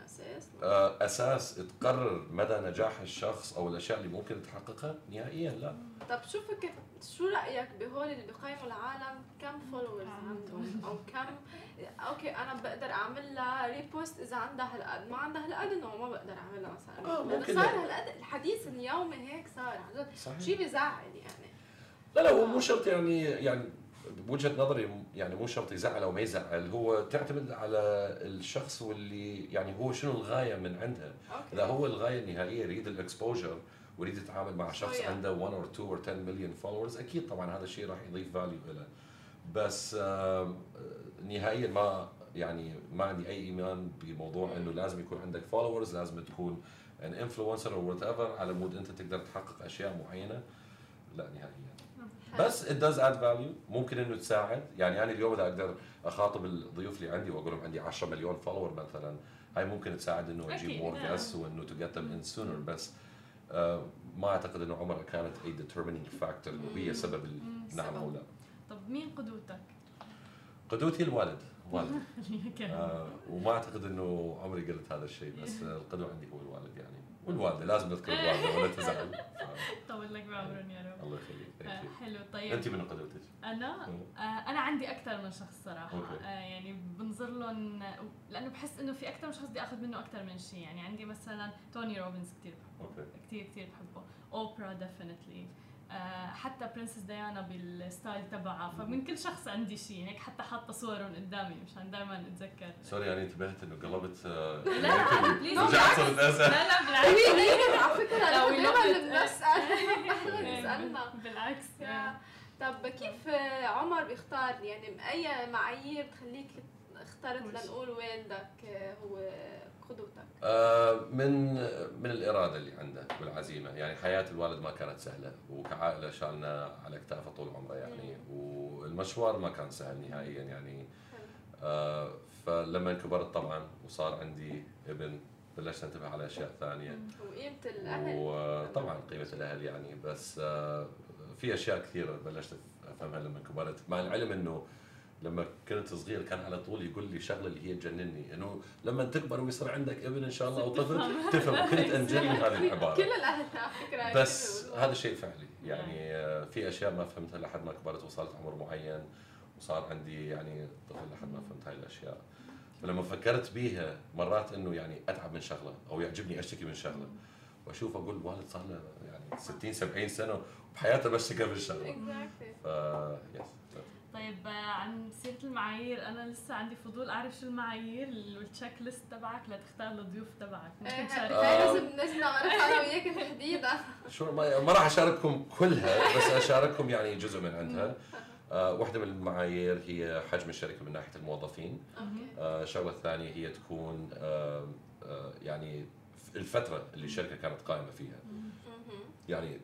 A: أساس
E: آه أساس تقرر مدى نجاح الشخص أو الأشياء اللي ممكن تحققها؟ نهائيا لا.
A: طب شو فكر شو رأيك بهول اللي بقيموا العالم؟ كم followers عندهم؟ أو كم okay أنا بقدر أعمل لها repost إذا عندها هالقد ما عندها هالقد إنه ما بقدر أعملها مثلا
E: آه ممكن
A: صار هالقد الحديث اليومي هيك صار عن جد. شيء بيزعل يعني.
E: لا لا هو مو شرط يعني يعني بوجهه نظري يعني مو شرط يزعل أو ما يزعل هو تعتمد على الشخص واللي يعني هو شنو الغاية من عندها. إذا هو الغاية النهائية يريد ال exposure ويريد يتعامل مع شخص. عنده 1 or 2 or 10 مليون followers أكيد طبعا هذا الشيء راح يضيف value له بس نهائيا ما يعني ما عندي أي إيمان بموضوع إنه لازم يكون عندك followers لازم تكون an influencer أو whatever على مود أنت تقدر تحقق أشياء معينة. لا نهائيا. بس it does add value. ممكن إنه تساعد. يعني أنا اليوم إذا أقدر أخاطب الضيوف اللي عندي وأقول لهم عندي 10 مليون follower مثلا هاي ممكن تساعد إنه أجيب more guests وإنه to get them in sooner بس آه ما أعتقد إنه عمر كانت اي determining factor وهي سبب النعم أو لا.
D: طب مين قدوتك؟
E: قدوتي الوالد. والد. [laughs] آه وما أعتقد إنه عمري قلت هذا الشيء بس [laughs] القدوة عندي هو الوالد يعني. والوالدة لازم نذكر الوالدة ولا تزعل. [laughs]
D: طول لك بعمرهم يا رب.
E: الله يخليك.
D: حلو طيب.
E: أنت من قدوتك؟
D: أنا؟ آه أنا عندي أكثر من شخص صراحة. آه يعني بنظر لهم لأنه بحس إنه في أكثر من شخص بدي آخذ منه أكثر من شيء يعني عندي مثلا توني روبنز كثير بحبه.
E: okay.
D: كثير كثير بحبه. اوبرا definitely آه، حتى Princess ديانا بال style تبعها. فمن كل شخص عندي شيء هيك حتى حاطة صورهم قدامي مشان دائما أتذكر.
E: sorry يعني انتبهت إنه قلبت آه،
D: لا please
E: رجعت صرت أسأل.
D: لا لا بالعكس.
A: على فكرة
D: لا، we love it.
A: بنسال بنسالنا
D: بالعكس
A: يا. طب كيف عمر بيختار يعني أي معايير بتخليك اخترت. لنقول والدك هو قدوتك
E: آه، من من الإرادة اللي عنده والعزيمة. يعني حياة الوالد ما كانت سهلة وكعائلة شالنا على كتافه طول عمره يعني. والمشوار ما كان سهل نهائيا يعني. آه، فلما كبرت طبعا وصار عندي ابن بلشت انتبه على أشياء ثانية.
A: وقيمة الأهل.
E: وطبعا قيمة الأهل يعني. بس آه، في أشياء كثيرة بلشت أفهمها لما كبرت. مع العلم إنه لما كنت صغير كان على طول يقول لي شغلة اللي هي تجنني. إنه لما تكبر ويصير عندك ابن إن شاء الله أو طفل تفهم. كنت [laughs] أنجلي هذه العبارة.
A: كل الاهل فكرة
E: بس هذا شيء فعلي. يعني آه، في أشياء ما فهمتها لحد ما كبرت وصلت عمر معين وصار عندي يعني طفل لحد ما فهمت هاي الأشياء. فلما فكرت بيها مرات إنه يعني أتعب من شغلة أو يعجبني أشتكي من شغلة. وأشوف أقول والد صار له يعني 60 70 سنة وبحياته بشتكي من شغلة
A: Exactly.
E: ف يس
D: طيب آه، عن سيره المعايير. أنا لسه عندي فضول أعرف شو المعايير والتشيك ليست تبعك لتختار الضيوف تبعك. ممكن
A: إيه،
D: تشارك
A: هاي لازم لازم نعرفها أنا وياك تحديدا
E: شو ما, ما راح أشارككم كلها بس أشارككم يعني جزء من عندها. آه، واحدة من المعايير هي حجم الشركة من ناحية الموظفين. آه، الشغلة الثانية هي تكون آه، آه، يعني الفترة اللي الشركة كانت قائمة فيها. يعني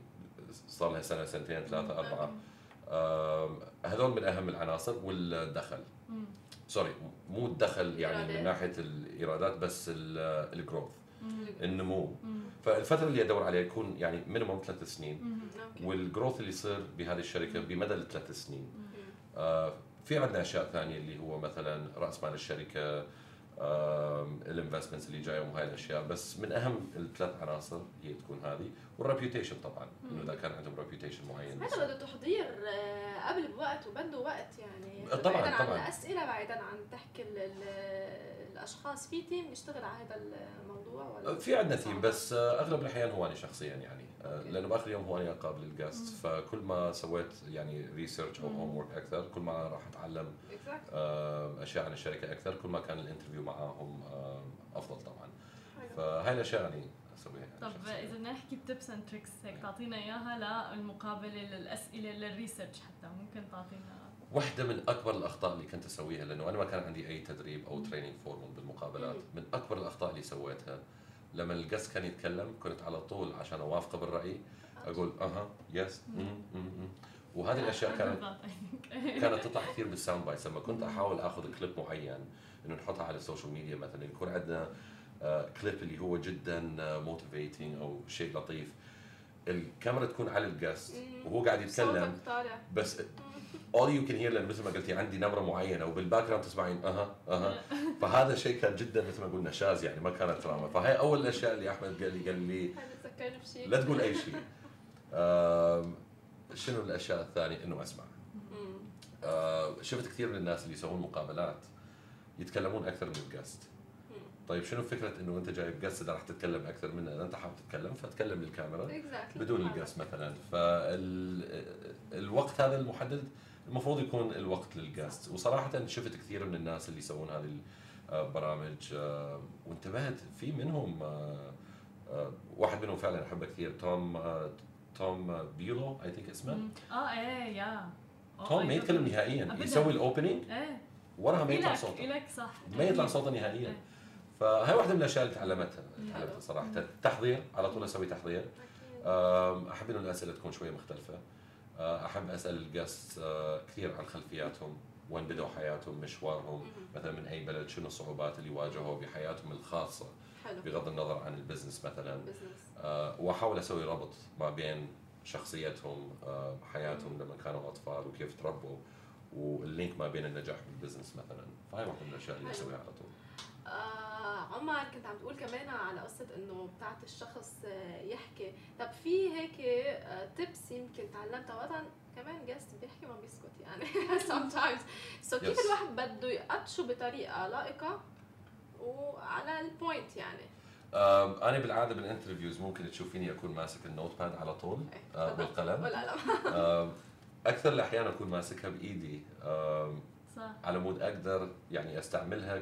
E: صار لها سنة سنتين ثلاثة أربعة. هذول من أهم العناصر والدخل. sorry مو الدخل يعني من
A: إيرادات.
E: ناحية الإيرادات بس ال
D: growth.
E: النمو
D: مم.
E: فالفترة اللي أدور عليها يكون يعني minimum ثلاث سنين
A: وال
E: growth اللي يصير بهذه الشركة بمدى الثلاث سنين. آه، في عندنا أشياء ثانية اللي هو مثلا رأس مال الشركة ال investments اللي جاية وهاي الأشياء. بس من أهم الثلاث عناصر هي تكون هذه. وال reputation طبعا إنه إذا كان عندهم reputation معين.
A: هذا بده تحضير آه، قبل بوقت وبده وقت يعني.
E: طبعاً،
A: بعيدا عن
E: طبعاً.
A: الأسئلة بعيدا عن تحكي الأشخاص في team بيشتغل على هذا الموضوع ولا؟
E: في عندنا team بس آه، أغلب الأحيان هو أنا شخصيا يعني. آه، لأنه بآخر يوم هو أنا اقابل ال guest فكل ما سويت يعني research أو homework أكثر كل ما راح أتعلم
A: Exactly.
E: آه، أشياء عن الشركة أكثر كل ما كان ال interview معاهم أفضل طبعا. فهاي الأشياء يعني أسويها يعني
D: طب. إذا بدنا نحكي ب tips and tricks هيك تعطينا إياها للمقابلة للأسئلة لل research حتى ممكن تعطينا
E: واحدة من أكبر الأخطاء اللي كنت أسويها لأنه أنا ما كان عندي أي تدريب أو training formal بالمقابلات، من أكبر الأخطاء اللي سويتها لما ال guest كان يتكلم كنت على طول عشان أوافقه بالرأي أقول أها yes وهذه الأشياء كانت كانت تطلع كثير بال sound bites لما كنت أحاول آخذ كليب معين إنه نحطها على السوشيال ميديا مثلا يكون عندنا كليب اللي هو جدا motivating أو شيء لطيف. الكاميرا تكون على ال
A: guest.
E: وهو قاعد يتكلم بس all you can hear لأن مثل ما قلتي عندي نبره معينة وبال background تسمعين أها أها. فهذا شيء كان جدا مثل ما قلنا شاذ يعني ما كانت دراما فهي أول الأشياء اللي أحمد قال لي قال لي لا تقول أي شيء. شنو الأشياء الثانية؟
A: إنه
E: أسمع. شفت كثير من الناس اللي يسوون مقابلات يتكلمون أكثر من الجست
A: مم.
E: طيب شنو فكرة إنه انت جايب جست إذا راح تتكلم أكثر منه؟ إذا أنت حابب تتكلم فتكلم للكاميرا.
A: Exactly.
E: بدون الجست مثلا. فالوقت هذا المحدد المفروض يكون الوقت للجست وصراحة شفت كثير من الناس اللي يسوون هذه البرامج آه، وانتبهت. في منهم آه، آه، واحد منهم فعلا أحبه كثير توم آه، توم بيلو I think اسمه.
D: آه إيه يا. آه،
E: توم ما
D: أيوة.
E: يتكلم نهائيا. يسوي ال
D: opening إيه.
E: وراها ما يطلع صوته.
D: إلك صح.
E: ما يطلع صوته نهائيا.
D: إيه.
E: فهي واحدة من الأشياء اللي تعلمتها. تعلمتها صراحة. تحضير على طول أسوي تحضير. أحب إنه الأسئلة تكون شوية مختلفة. أحب أسأل ال guests كثير عن خلفياتهم وين بدوا حياتهم مشوارهم. مثلا من أي بلد شنو الصعوبات اللي واجهوا بحياتهم الخاصة؟
A: حلو.
E: بغض النظر عن ال business مثلا.
A: business
E: أه، وأحاول أسوي ربط ما بين شخصيتهم حياتهم لما كانوا أطفال وكيف تربوا وال link ما بين النجاح بال business مثلا. فهي واحدة من الأشياء اللي. أسويها على طول.
A: آه عمر كنت عم تقول كمان على قصة إنه بتاعت الشخص آه، يحكي، طب في هيك tips يمكن تعلمتها؟ وقتا كمان guest بيحكي ما بيسكت يعني. [laughs] Sometimes. so كيف
E: Yes.
A: الواحد بده يقطشه بطريقة لائقة وعلى ال point يعني؟
E: أنا بالعادة بال interviews ممكن تشوفيني أكون ماسك ال notepad على طول
A: إيه،
E: uh, والقلم
A: والقلم [laughs]
E: أكثر الأحيان أكون ماسكها بإيدي.
D: صح.
E: على مود أقدر يعني أستعملها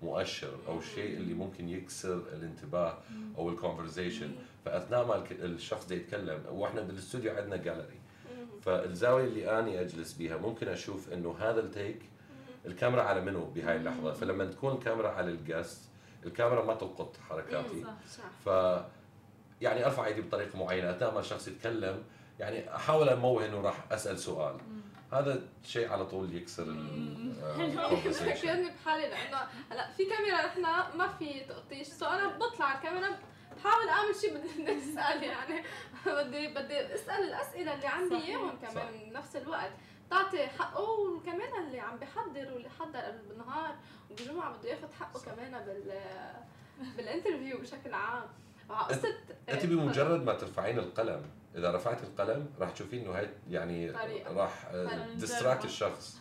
E: كمؤشر أو شيء اللي ممكن يكسر الانتباه أو ال conversation فأثناء ما الشخص ده يتكلم وإحنا بالاستوديو عندنا جاليري فالزاوية اللي أني أجلس بيها ممكن أشوف إنه هذا ال tech الكاميرا على منو بهاي اللحظة. فلما تكون الكاميرا على الجست الكاميرا ما تلقط حركاتي.
A: صح
E: ف يعني أرفع إيدي بطريقة معينة أثناء ما الشخص يتكلم. يعني أحاول انوه إنه راح أسأل سؤال. هذا شيء على طول يكسر ال [laughs] [laughs]
A: بحالي لأنه هلا في كاميرا نحن ما في تقطيش سو أنا بطلع على الكاميرا بحاول أعمل شيء [laughs] بدي أسأل يعني. بدي بدي أسأل الأسئلة اللي عندي إياهم كمان بنفس الوقت. تعطي حقه وكمان اللي عم بحضر واللي حضر قبل بالنهار وبالجمعة بده ياخذ حقه كمان بال بال interview بشكل عام.
E: أنت بمجرد ما ترفعين القلم إذا رفعت القلم راح تشوفين إنه هي يعني. راح distract الشخص.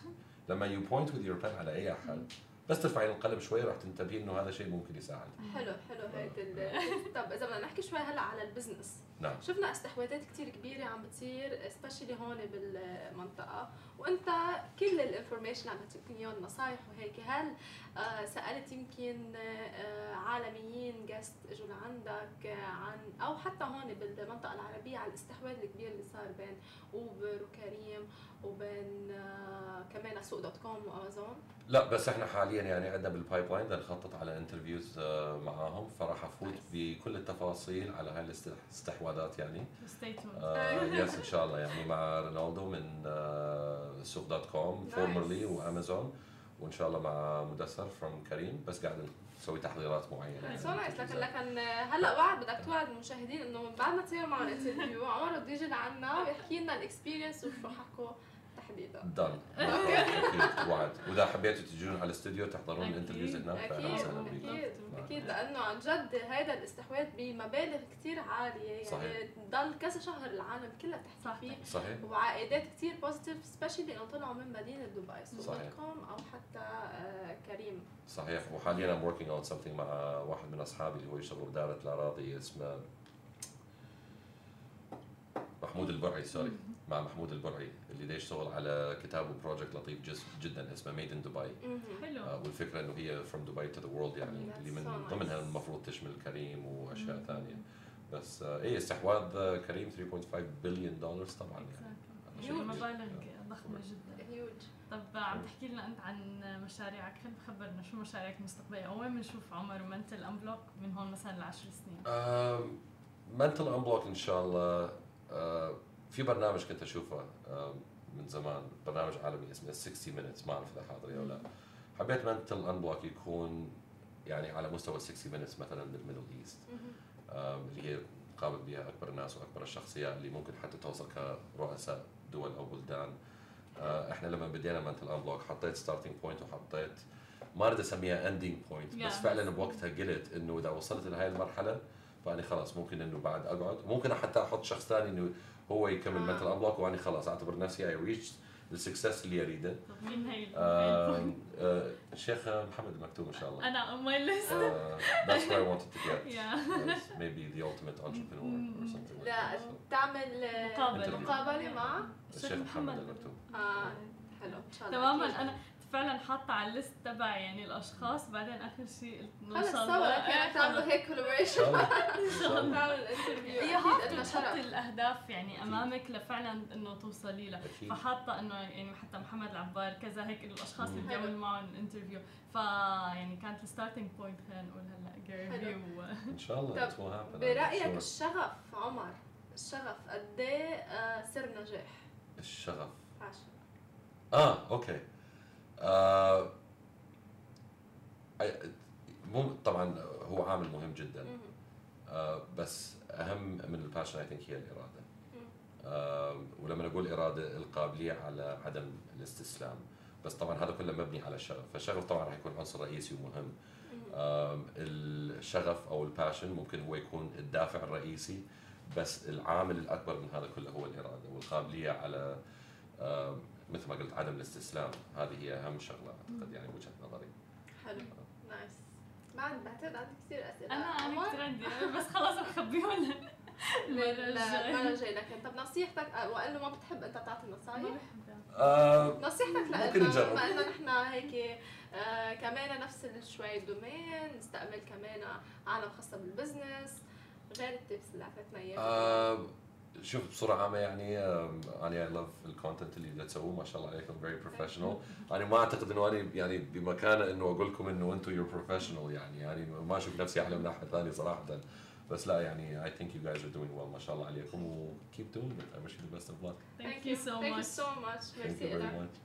E: لما you point with your pen على أي أحد بس ترفعين القلم شوي راح تنتبهين إنه هذا شيء ممكن يساعد.
A: حلو حلو هيك ال- [laughs] طب إذا بدنا نحكي شوي هلأ على ال business
E: نعم.
A: شفنا استحواذات كتير كبيرة عم بتصير specially هون بالمنطقة. وأنت كل ال information عم تعطيني نصايح وهيك. هل آه، سألت يمكن آه، عالميين guests اجوا لعندك آه، عن أو حتى هون بالمنطقة العربية على الاستحواذ الكبير اللي صار بين اوبر وكريم وبين كمان سوق دوت كوم وأمازون.
E: لا بس إحنا حاليا يعني عندنا بال pipeline بدنا نخطط على interviews معاهم فراح أفوت بكل التفاصيل على هاي الاستحواذات يعني. آه yes إن شاء الله يعني مع رونالدو من آه سوق دوت كوم. formerly وأمازون. وإن شاء الله مع مدثر from كريم بس قاعد نسوي تحضيرات معينة.
A: so nice لكن [laughs] لكن هلأ وعد بدك توعد المشاهدين إنه بعد ما تصيروا معنا interview عمر بده يجي لعنا ويحكي لنا ال experience وشو حكوا. تحديدا.
E: done [laughs] أكيد. وعد وإذا حبيتوا تجون على الاستوديو تحضرون.
D: ال
E: interviews هناك فاهلا
A: أكيد.
E: وسهلا أكيد.
A: أكيد. لأنه عن جد هذا الاستحواذ بمبالغ كثير عالية. يعني
E: صحيح.
A: ضل كذا شهر العالم كلها بتحكي. فيه.
E: صحيح.
A: وعائدات كثير positive specially انه طلعوا من مدينة دبي سوق
E: صحيح.
A: دوت كوم أو حتى آه، كريم.
E: صحيح. وحاليا I'm working on something مع واحد من أصحابي اللي هو يشتغل بدائره الأراضي اسمه محمود البرعي سوري مع محمود البرعي اللي دا يشتغل على كتاب و project لطيف جس جدا اسمه Made in دبي
D: حلو.
E: آه، والفكرة إنه هي from دبي to the world يعني اللي من
A: so.
E: ضمنها المفروض تشمل كريم وأشياء ثانية. بس آه، إيه استحواذ كريم 3.5 بليون دولار طبعا يعني.
D: مبالغ ضخمة جدا.
A: هيوج
D: طب عم تحكي لنا أنت عن مشاريعك. خلينا خبرنا شو مشاريعك المستقبلية؟ أو وين بنشوف عمر ومنتل أنبلوك من هون مثلا لعشر سنين؟
E: منتل أنبلوك إن شاء الله في برنامج كنت أشوفه آه، من زمان برنامج عالمي اسمه 60 minutes ما أعرف إذا حاضر أو لا. حبيت منتل انبلوك يكون يعني على مستوى 60 minutes مثلا بال Middle East اللي هي قابل بها أكبر الناس وأكبر الشخصيات اللي ممكن حتى توصل كرؤساء دول أو بلدان. آه، إحنا لما بدينا منتل انبلوك حطيت starting point وحطيت ما أريد أسميها ending point بس. فعلا بوقتها قلت إنه إذا وصلت لهي المرحلة فأني خلاص ممكن إنه بعد أقعد. ممكن حتى أحط شخص ثاني إنه هو يكمل
A: آه.
E: منتل انبلوك وأني خلاص أعتبر نفسي I reach ال success اللي
D: أريده. مين هي
E: آه، الشيخ محمد المكتوم إن شاء الله.
D: أنا on my list.
E: آه، that's where I wanted to get.
D: Yeah.
E: Maybe the ultimate entrepreneur or something like
A: لا تعمل آه،
D: مقابلة.
A: مقابلة مع
E: الشيخ محمد المكتوم
A: آه حلو. إن شاء الله.
D: تماما. أنا فعلا حاطة على الليست تبعي يعني الأشخاص بعدين آخر شيء قلت إنه إن
A: خلص
D: شاء
A: سوا
D: الله.
A: كان
D: إيه،
A: تعملوا. هيك
E: ان
A: كولابوريشن
E: شاء الله ان شاء الله
A: تعمل الانترفيو
D: هي
A: أكيد
D: الأهداف يعني أمامك لفعلا إنه توصلي لها. فحاطة إنه يعني حتى محمد العبار كذا هيك الأشخاص اللي
E: مم.
D: بدي اعمل
A: حلو.
D: معهم الانترفيو. ف يعني كانت الستارتنج بوينت خلينا نقول
A: هلأ.
D: في و [laughs]
E: إن شاء الله برأيك.
A: الشغف عمر الشغف قد إيه آه، سر نجاح؟
E: الشغف.
A: عشان
E: آه okay. آه طبعا هو عامل مهم جدا. آه بس أهم من ال passion I think هي
A: الإرادة.
E: آه ولما نقول إرادة القابلية على عدم الاستسلام. بس طبعا هذا كله مبني على الشغف. فالشغف طبعا راح يكون عنصر رئيسي ومهم. الشغف أو ال passion ممكن هو يكون الدافع الرئيسي بس العامل الأكبر من هذا كله هو الإرادة والقابلية على مثل ما قلت عدم الاستسلام. هذه هي أهم شغلة أعتقد يعني بوجهه نظري.
A: حلو. nice بعد بعتقد عندي كثير أسئلة.
D: أنا أنا كثير عندي بس خلص بخبيهم. [laughs]
A: المره الجايه لكن طب نصيحتك وقال ما بتحب أنت تعطي نصايح؟
E: آه
A: نصيحتك
E: لنا
A: بما إنه نحن هيك آه كمان نفس شوي دومين نستقبل كمان عالم خاصه بال business غير ال tips اللي اعطيتنا إياها.
E: آه شوف بصورة عامة يعني أنا I love ال content اللي بتسووه ما شاء الله عليكم very professional أنا ما أعتقد إنه أنا يعني بمكانة إنه أقول لكم إنه أنتم you're professional يعني يعني ما أشوف نفسي أحلى من ناحية ثانية صراحة. بس لا يعني I think you guys are doing well ما شاء الله عليكم و keep doing it. I wish you the best of luck.
D: Thank you so much
A: Thank you so much.
E: Thank you very much.